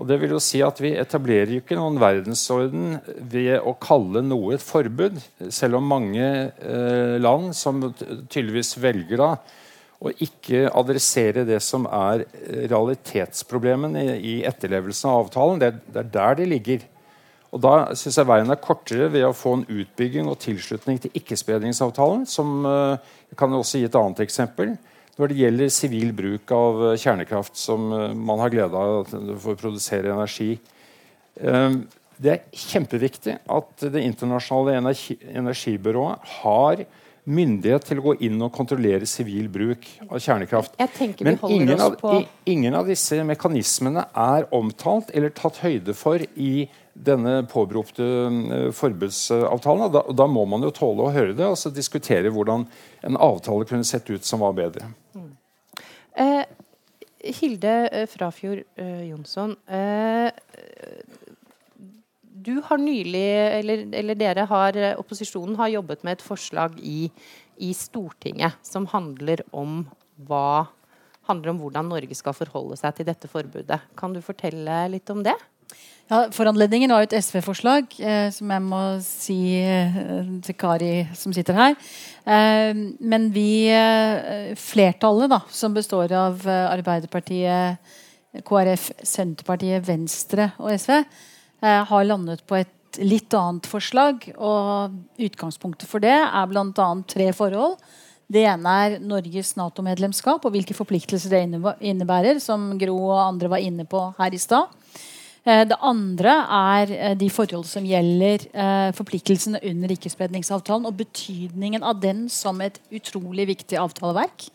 Og det vil jo si at Vi etablerer jo ikke noen verdensorden ved å kalle noe et forbud, selv om mange eh, land som tydeligvis velger da å ikke adressere det som er realitetsproblemene i, i etterlevelsen av avtalen. Det, det, er der de ligger. Og Da syns jeg veien er kortere ved å få en utbygging og tilslutning til ikkespredningsavtalen. som eh, Jeg kan også gi et annet eksempel når det gjelder sivil bruk av eh, kjernekraft, som eh, man har glede av for å produsere energi. Eh, det er kjempeviktig at Det internasjonale energi energibyrået har myndighet til å gå inn og kontrollere sivil bruk av kjernekraft. Men ingen av, ingen av, disse mekanismene er omtalt eller tatt høyde for i denne påberopte forbudsavtalen. Da, da, må man jo tåle å høre det og så diskutere hvordan en avtale kunne sett ut som var bedre. Mm. Eh, Hilde eh, Frafjord eh, Jonsson. Eh, du har nylig, eller, eller, dere har, opposisjonen har jobbet med et forslag i, i Stortinget som handler om hva handler om hvordan Norge skal forholde seg til dette forbudet. Kan du fortelle litt om det? Ja, Foranledningen var jo et SV-forslag, eh, som jeg må si eh, til Kari som sitter her. Eh, men vi, eh, flertallet, da, som består av eh, Arbeiderpartiet, KrF, Senterpartiet, Venstre og SV, eh, har landet på et litt annet forslag. Og utgangspunktet for det er bl.a. tre forhold. Det ene er Norges Nato-medlemskap og hvilke forpliktelser det innebærer, som Gro og andre var inne på her i stad. Eh, det andre er eh, de forhold som gjelder eh, forpliktelsene under ikkespredningsavtalen og betydningen av den som et utrolig viktig avtaleverk.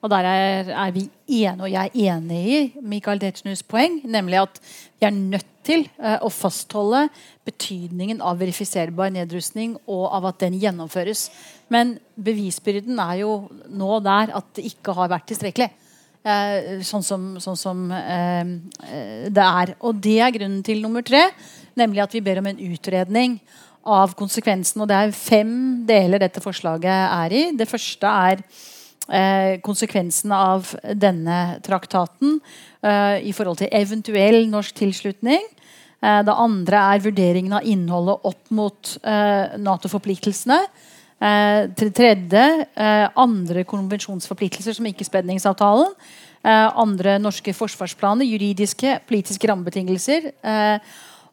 Og Der er, er vi enige, og jeg er enig i Michael Tetzschners poeng, nemlig at vi er nødt til å fastholde betydningen av verifiserbar nedrustning og av at den gjennomføres. Men bevisbyrden er jo nå der at det ikke har vært tilstrekkelig. Eh, sånn som, sånn som eh, eh, det er. Og det er grunnen til nummer tre, nemlig at vi ber om en utredning av konsekvensen. Og det er fem deler dette forslaget er i. Det første er eh, konsekvensen av denne traktaten eh, i forhold til eventuell norsk tilslutning. Eh, det andre er vurderingen av innholdet opp mot Nato-forpliktelsene. Til tredje andre konvensjonsforpliktelser som ikke-spredningsavtalen. Andre norske forsvarsplaner, juridiske, politiske rammebetingelser.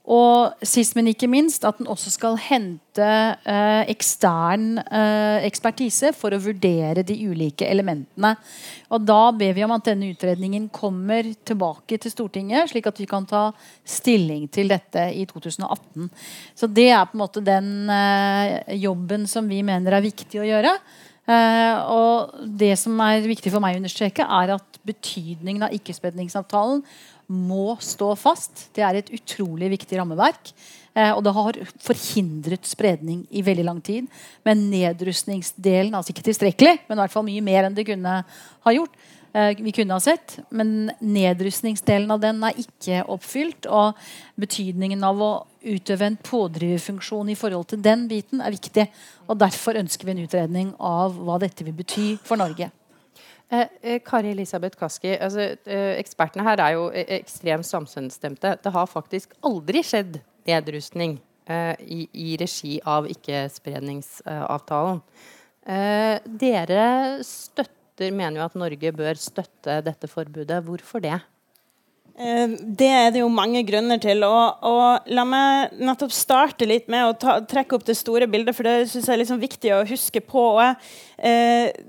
Og sist, men ikke minst, at den også skal hente eh, ekstern eh, ekspertise for å vurdere de ulike elementene. Og Da ber vi om at denne utredningen kommer tilbake til Stortinget, slik at vi kan ta stilling til dette i 2018. Så det er på en måte den eh, jobben som vi mener er viktig å gjøre. Uh, og det som er viktig for meg å understreke, er at betydningen av ikkespredningsavtalen må stå fast. Det er et utrolig viktig rammeverk. Eh, og det har forhindret spredning i veldig lang tid. Men nedrustningsdelen, altså ikke tilstrekkelig, men i hvert fall mye mer enn det kunne ha gjort. Eh, vi kunne ha sett, Men nedrustningsdelen av den er ikke oppfylt. Og betydningen av å utøve en pådriverfunksjon i forhold til den biten er viktig. Og derfor ønsker vi en utredning av hva dette vil bety for Norge. Eh, eh, Kari Elisabeth Kaski, altså, eh, ekspertene her er jo eh, ekstremt samstemte. Det har faktisk aldri skjedd nedrustning eh, i, i, regi av ikkespredningsavtalen. Eh, dere støtter, mener jo at Norge bør støtte dette forbudet. Hvorfor det? Det er det jo mange grunner til. Og, og la meg nettopp starte litt med å ta, trekke opp det store bildet, for det synes jeg er liksom viktig å huske på. Og jeg,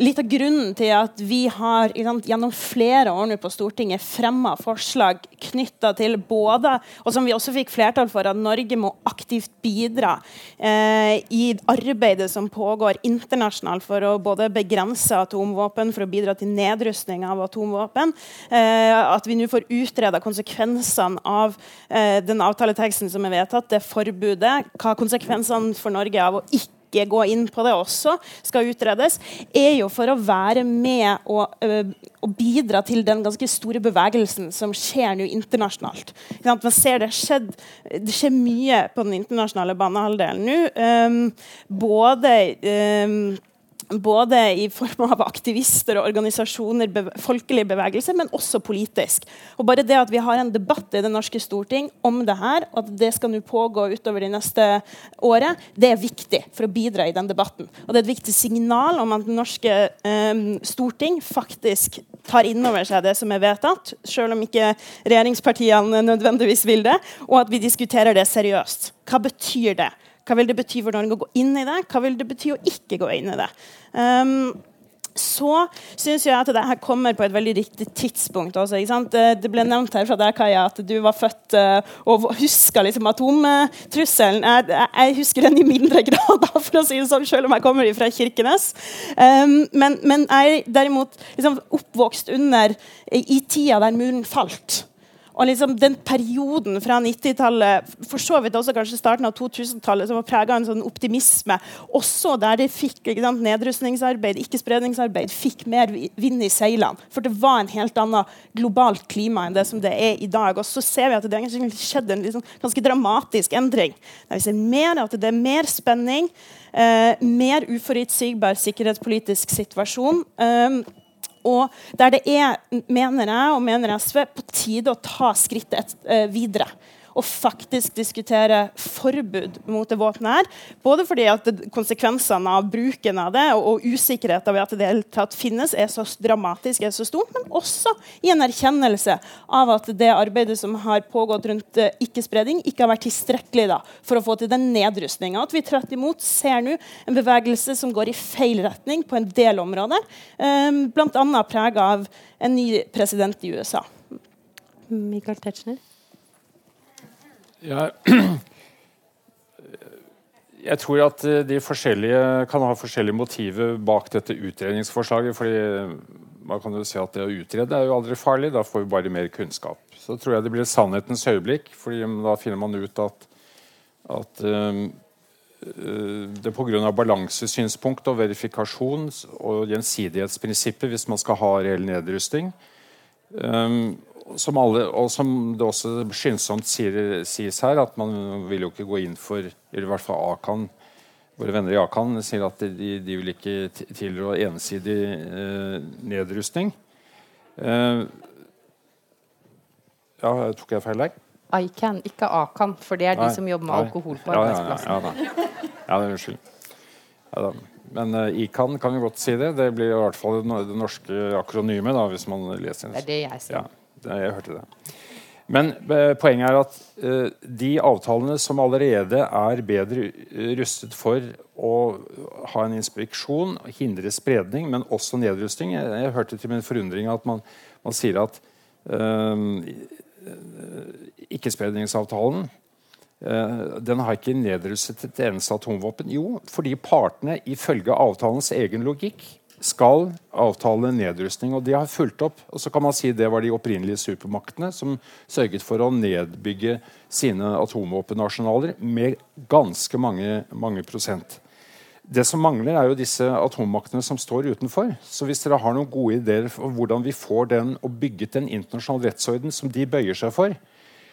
litt av grunnen til at vi har gjennom flere år nå på Stortinget fremma forslag knytta til både, og som vi også fikk flertall for, at Norge må aktivt bidra eh, i arbeidet som pågår internasjonalt for å både begrense atomvåpen, for å bidra til nedrustning av atomvåpen. Eh, at vi nå får utreda konsekvensene av eh, den avtaleteksten som er vedtatt, det forbudet. Hva konsekvensene for Norge av å ikke ikke gå inn på det også skal utredes, er jo for å være med og, øh, og bidra til den ganske store bevegelsen som skjer nå internasjonalt. Man ser det, skjedd, det skjer mye på den internasjonale banehalvdelen nå. Um, både um, både i form av aktivister og organisasjoner, beve folkelige bevegelser, men også politisk. Og bare det at vi har en debatt i det norske storting om det her, og at det skal nå pågå utover de neste året, det er viktig for å bidra i den debatten. Og det er et viktig signal om at det norske eh, storting faktisk tar inn over seg det som er vedtatt, selv om ikke regjeringspartiene nødvendigvis vil det, og at vi diskuterer det seriøst. Hva betyr det? Hva vil det bety for Norge å gå inn i det? Hva vil det bety å ikke gå inn i det? Um, så syns jeg at det her kommer på et veldig riktig tidspunkt. Også, det ble nevnt her fra deg, Kaja, at du var født uh, og huska liksom, atomtrusselen. Jeg, jeg, husker den i mindre (laughs) grad, for å si det sånn, selv om jeg kommer fra Kirkenes. Um, men, men, jeg er derimot liksom, oppvokst under i tida der muren falt. Og liksom den perioden fra 90-tallet, for så vidt også kanskje starten av 2000-tallet, som var prega av en sånn optimisme, også der de fikk ikke sant, nedrustningsarbeid, ikke-spredningsarbeid, fikk mer vind i seilene. For det var en helt annen globalt klima enn det som det er i dag. Og så ser vi at det har skjedd en liksom, ganske dramatisk endring. Der vi ser mer at det er mer spenning, eh, mer uforutsigbar sikkerhetspolitisk situasjon. Eh, og der det er, mener jeg og mener SV, på tide å ta skrittet uh, videre og faktisk diskutere forbud mot det våpenet her. Både fordi at konsekvensene av bruken av det og, usikkerheten ved at det hele tatt finnes, er så dramatisk, er så stort, men også i en erkjennelse av at det arbeidet som har pågått rundt uh, ikke-spredning, ikke har vært tilstrekkelig da, for å få til den nedrustninga. At vi tvert imot ser nå en bevegelse som går i feil retning på en del områder, um, bl.a. prega av en ny president i USA. Michael Tetzschner? Ja, (clears throat) jeg tror at eh, de forskjellige kan ha forskjellige motiver bak dette utredningsforslaget. fordi man kan jo si at Det å utrede er jo aldri farlig, da får vi bare mer kunnskap. Så tror jeg det blir sannhetens øyeblikk, fordi da finner man ut at, at um, det pga. balansesynspunkt og verifikasjon og gjensidighetsprinsippet, hvis man skal ha reell nedrustning, som alle, og som det også skyndsomt sier, sies her, at man vil jo ikke gå inn for Eller i hvert fall Akan, våre venner i Akan sier at de, de vil ikke tilrå ensidig eh, nedrustning. Eh, ja, tok jeg feil der? ICAN, ikke Akan, for det er de som jobber med nei. alkohol på arbeidsplassen. Ja, ja, ja, unnskyld. Ja, men uh, ICAN kan jo godt si det. Det blir i hvert fall det norske akronymet, da, hvis man leser det. er det jeg sier. Ja. Jeg hørte det. Men eh, poenget er at uh, de avtalene som allerede er bedre rustet for å ha en inspeksjon, hindre spredning, men også nedrustning Jeg, jeg hørte til min forundring at man, man sier at uh, ikkespredningsavtalen uh, den har ikke nedrustet et eneste atomvåpen. Jo, fordi partene ifølge avtalens egen logikk skal avtale nedrustning. og De har fulgt opp. og så kan man si Det var de opprinnelige supermaktene som sørget for å nedbygge sine atomvåpenarsenaler med ganske mange, mange prosent. Det som mangler, er jo disse atommaktene som står utenfor. Så hvis dere har noen gode ideer for hvordan vi får den og bygget en internasjonal rettsorden som de bøyer seg for,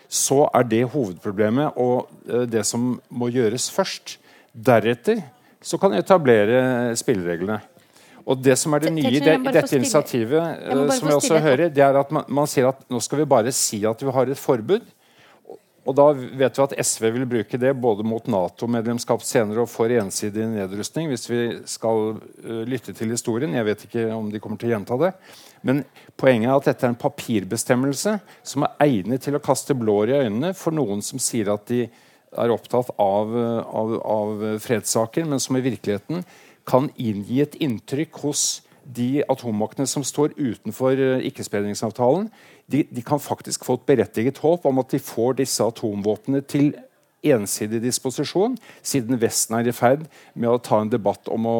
så er det hovedproblemet og eh, det som må gjøres først. Deretter så kan etablere spillereglene. Og det som er det nye i det, dette initiativet, jeg som jeg også hører, det er at man, man, sier at nå skal vi bare si at vi har et forbud. Og da vet vi at SV vil bruke det både mot Nato-medlemskap senere og for ensidig nedrustning, hvis vi skal uh, lytte til historien. Jeg vet ikke om de kommer til å gjenta det. Men poenget er at dette er en papirbestemmelse som er egnet til å kaste blår i øynene for noen som sier at de er opptatt av, av, av fredssaker, men som i virkeligheten kan inngi et inntrykk hos de atommaktene som står utenfor eh, ikkespredningsavtalen. De, de, kan faktisk få et berettiget håp om at de får disse atomvåpnene til ensidig disposisjon, siden Vesten er i ferd med å ta en debatt om å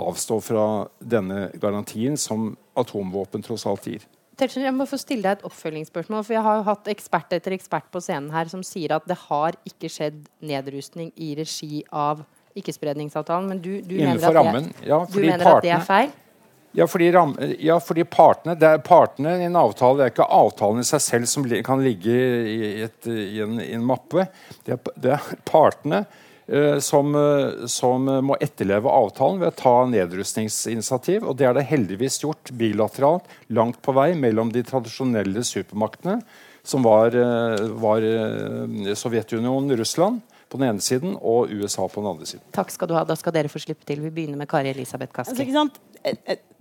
avstå fra denne garantien som atomvåpen tross alt gir. Jeg må få stille deg et oppfølgingsspørsmål. for Jeg har hatt ekspert etter ekspert på scenen her som sier at det har ikke skjedd nedrustning i regi av ikkespredningsavtalen, men du, du, mener, at det. Ja, du mener partene, at det er feil? Ja, fordi, ram, ja, fordi partene, det er partene i en avtale Det er ikke avtalen i seg selv som kan ligge i, et, i, en, i en mappe. Det er, det er partene eh, som, eh, som må etterleve avtalen ved å ta nedrustningsinitiativ. Og det er det heldigvis gjort bilateralt langt på vei mellom de tradisjonelle supermaktene, som var, eh, var eh, Sovjetunionen, Russland på den ene siden og USA på den andre siden. Takk skal du ha. Da skal dere få slippe til. Vi begynner med Kari Elisabeth Altså, Kaski. ikke sant? Eh,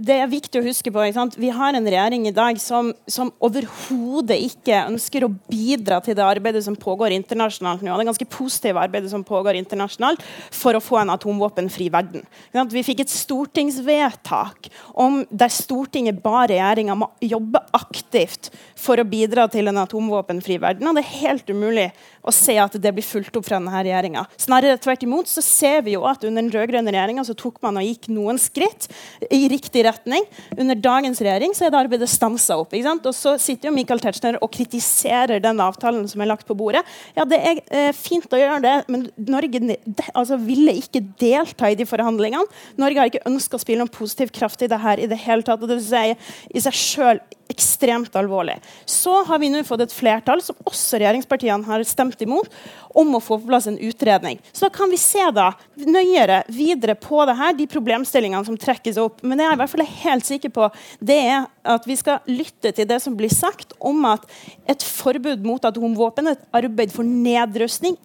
Det er viktig å huske på. Vi har en regjering i dag som, som overhodet ikke ønsker å bidra til det arbeidet som pågår internasjonalt nå. Det ganske positive arbeidet som pågår internasjonalt for å få en atomvåpenfri verden. Vi fikk et stortingsvedtak om, der Stortinget ba regjeringa jobbe aktivt for å bidra til en atomvåpenfri verden. Og det er helt umulig å se at det blir fulgt opp fra denne regjeringa. Snarere tvert imot så ser vi jo at under den rød-grønne regjeringa tok man og gikk noen skritt i riktig retning. Under dagens regjering så er det arbeidet stansa opp. ikke sant? Og så sitter jo Michael Tetzschner og kritiserer den avtalen som er lagt på bordet. Ja, det er eh, fint å gjøre det, men Norge de, altså, ville ikke delta i de forhandlingene. Norge har ikke ønska å spille noen positiv kraft i det her i det hele tatt. og det vil er i seg selv ekstremt alvorlig. Så har vi nå fått et flertall, som også regjeringspartiene har stemt imot, om å få på plass en utredning. Så da kan vi se da nøyere videre på det her, de problemstillingene som trekkes opp. Men det jeg i hvert fall er helt sikker på, det er at vi skal lytte til det som blir sagt om at et forbud mot atomvåpen, et arbeid for nedrustning,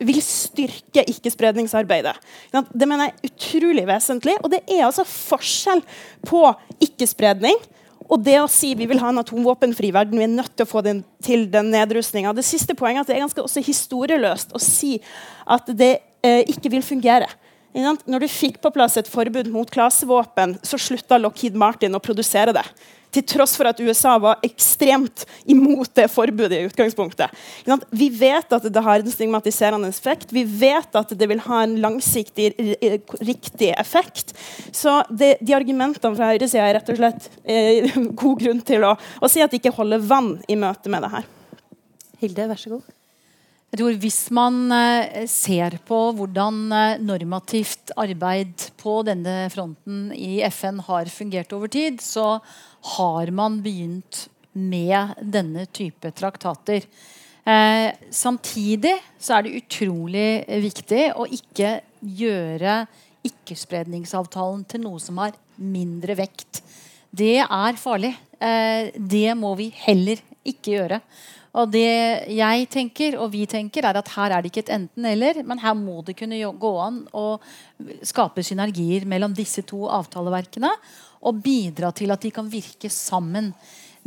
vil styrke ikke-spredningsarbeidet. Det mener jeg er utrolig vesentlig. Og det er altså forskjell på ikke-spredning og det å si vi vil ha en atomvåpenfri verden, vi er nødt til å få den til den nedrustninga. Det siste poenget er at det er ganske historieløst å si at det eh, ikke vil fungere. Når du fikk på plass et forbud mot klasevåpen, så slutta Lockheed Martin å produsere det. Til tross for at USA var ekstremt imot det forbudet i utgangspunktet. Vi vet at det har en stigmatiserende effekt. Vi vet at det vil ha en langsiktig riktig effekt. Så det, de argumentene fra høyresida er rett og slett eh, (laughs) god grunn til å, å si at de ikke holder vann i møte med det her. Hilde, vær så god. Jeg tror Hvis man eh, ser på hvordan eh, normativt arbeid på denne fronten i FN har fungert over tid, så har man begynt med denne type traktater. Eh, samtidig så er det utrolig viktig å ikke gjøre ikkespredningsavtalen til noe som har mindre vekt. Det er farlig. Eh, det må vi heller ikke gjøre. Og det jeg tenker, og vi tenker, er at her er det ikke et enten-eller, men her må det kunne gå an å skape synergier mellom disse to avtaleverkene og bidra til at de kan virke sammen.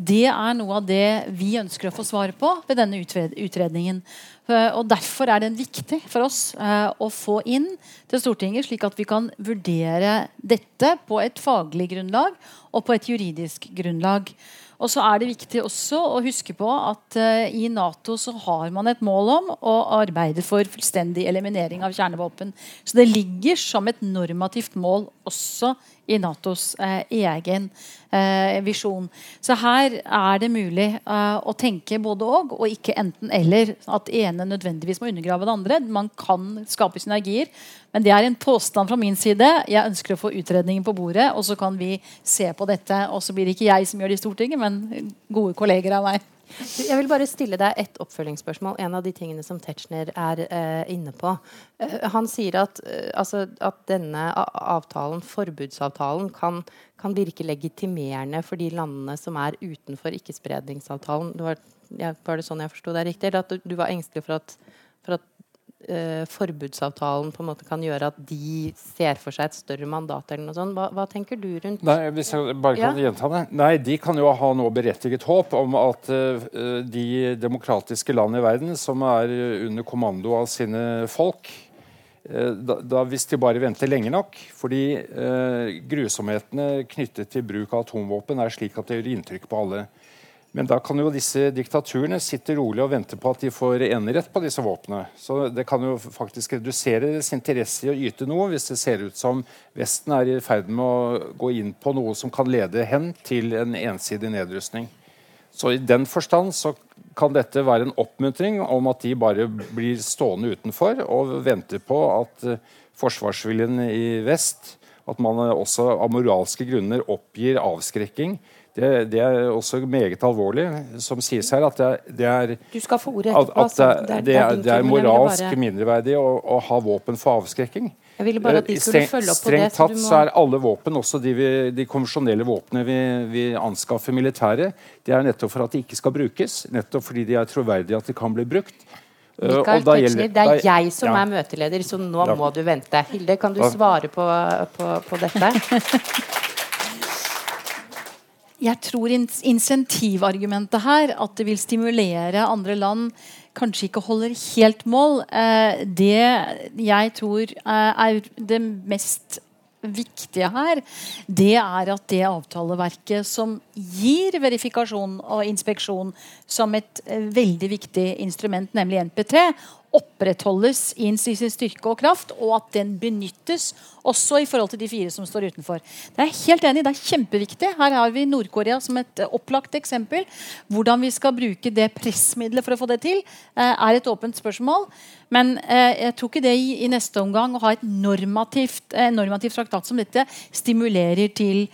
Det er noe av det vi ønsker å få svar på ved denne utredningen. Eh, Og Derfor er det viktig for oss eh, å få inn til Stortinget, slik at vi kan vurdere dette på et faglig grunnlag og på et juridisk grunnlag. Og så er det viktig også å huske på at uh, i Nato så har man et mål om å arbeide for fullstendig eliminering av kjernevåpen. Så det ligger som et normativt mål også i Natos eh, egen eh, visjon. Så her er det mulig eh, å tenke både og, og ikke enten-eller. At ene nødvendigvis må undergrave det andre. Man kan skape synergier. Men det er en påstand fra min side. Jeg ønsker å få utredningen på bordet, og så kan vi se på dette. Og så blir det ikke jeg som gjør det i Stortinget, men gode kolleger av meg. Jeg vil bare stille deg et oppfølgingsspørsmål. En av de tingene som Tetzschner er eh, inne på. Eh, han sier at, eh, altså, at denne avtalen, forbudsavtalen, kan, kan virke legitimerende for de landene som er utenfor ikkespredningsavtalen. Det var, ja, var det sånn jeg forsto deg riktig? Eller at du, du var engstelig for at, for at eh, forbudsavtalen på en måte kan gjøre at de ser for seg et større mandat? eller noe sånt. Hva, hva tenker du rundt Nei, hvis jeg bare kan Ja. gjenta det. Nei, de kan jo ha noe berettiget håp om at eh, de demokratiske land i verden som er under kommando av sine folk eh, da, da Hvis de bare venter lenge nok Fordi eh, grusomhetene knyttet til bruk av atomvåpen er slik at det gjør inntrykk på alle. Men da kan jo disse diktaturene sitte rolig og vente på at de får enerett på disse våpnene. Så det kan jo faktisk redusere deres interesse i å yte noe hvis det ser ut som Vesten er i ferd med å gå inn på noe som kan lede hen til en ensidig nedrustning. Så i den forstand så kan dette være en oppmuntring om at de bare blir stående utenfor og venter på at eh, forsvarsviljen i vest. At man også av moralske grunner oppgir avskrekking. Det, det, er også meget alvorlig, som sies her, at det, det er Du skal få ordet etterpå. at at det, det, er, det er moralsk bare- mindreverdig å, å ha våpen for avskrekking. Jeg ville bare at de skulle Strengt- følge opp på det. Strengt tatt du så må- er alle våpen, også de, vi, de konvensjonelle våpnene vi, vi anskaffer militæret, det er nettopp for at de ikke skal brukes. Nettopp fordi de er troverdige at de kan bli brukt. Eh, Mikael og da Tetzschner, gjelder- det er da- jeg som ja. er møteleder, så nå Ja. må du vente. Hilde, kan du svare på, på, på dette? (laughs) Jeg tror insentivargumentet her, at det vil stimulere andre land, kanskje ikke holder helt mål. Eh, det jeg tror eh, er det mest viktige her, det er at det avtaleverket som gir verifikasjon og inspeksjon som et eh, veldig viktig instrument, nemlig NPT, opprettholdes i sin styrke og kraft, og at den benyttes også i forhold til de fire som står utenfor. Det er helt enig det er kjempeviktig. Her har vi Nord-Korea som et eh, opplagt eksempel. Hvordan vi skal bruke det pressmiddelet for å få det til, eh, er et åpent spørsmål. Men eh, jeg tror ikke det i, neste omgang å ha et normativt, normativt traktat som dette stimulerer til,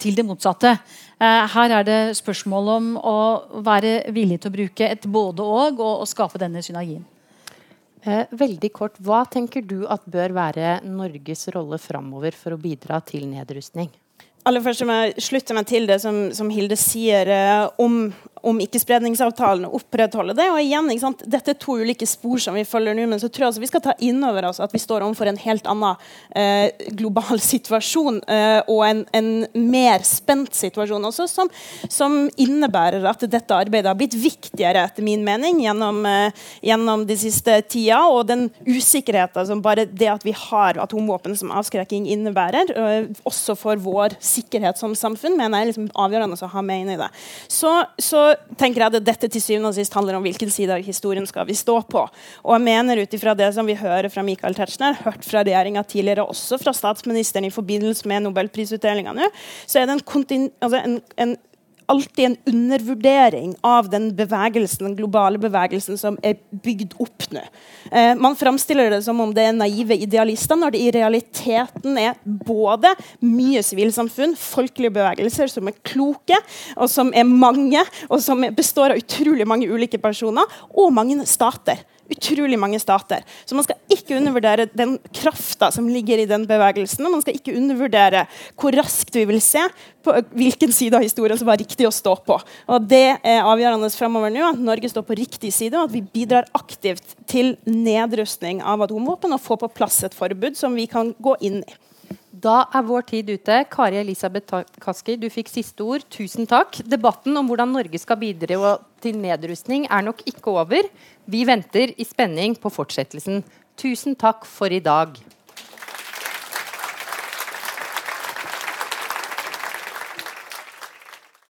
til det motsatte. Eh, her er det spørsmål om å være villig til å bruke et både-og og, å skape denne synergien. Eh, veldig kort, Hva tenker du at bør være Norges rolle framover for å bidra til nedrustning? Aller først må jeg slutte meg til det som, som Hilde sier eh, om, om ikke-spredningsavtalen og opprettholde det. Og igjen? Dette er to ulike spor som vi følger nå, men så tror jeg altså vi skal ta inn over oss at vi står overfor en helt annen eh, global (laughs) situasjon eh, og en, en mer spent situasjon også, som, som innebærer at dette arbeidet har blitt viktigere, etter min mening, gjennom, eh, gjennom de siste tida. Og den usikkerheten som bare det at vi har atomvåpen som avskrekking innebærer, eh, også for vår sikkerhet som samfunn, mener jeg er liksom avgjørende å ha med inn i det. Så, så tenker jeg at dette til syvende og sist handler om hvilken side av historien skal vi stå på. Og jeg mener ut ifra det som vi hører fra Michael Tetzschner, hørt fra regjeringa tidligere, også fra statsministeren i forbindelse med nobelprisutdelinga nå, så er det en, altså en, en alltid en undervurdering av den bevegelsen, den globale bevegelsen som er bygd opp nå. Eh, man framstiller det som om det er naive idealister, når det i realiteten er både mye sivilsamfunn, folkelige bevegelser som er kloke, og som er mange, og som består av utrolig mange ulike personer, og mange stater utrolig mange stater. Så man skal ikke undervurdere den krafta som ligger i den bevegelsen. Og man skal ikke undervurdere hvor raskt vi vil se på hvilken side av historien som var riktig å stå på. Og Det er avgjørende fremover nå, at Norge står på riktig side, og at vi bidrar aktivt til nedrustning av atomvåpen og får på plass et forbud som vi kan gå inn i. Da er vår tid ute. Kari Elisabeth Kaski, du fikk siste ord. Tusen takk. Debatten om hvordan Norge skal bidra til nedrustning er nok ikke over. Vi venter i spenning på fortsettelsen. Tusen takk for i dag.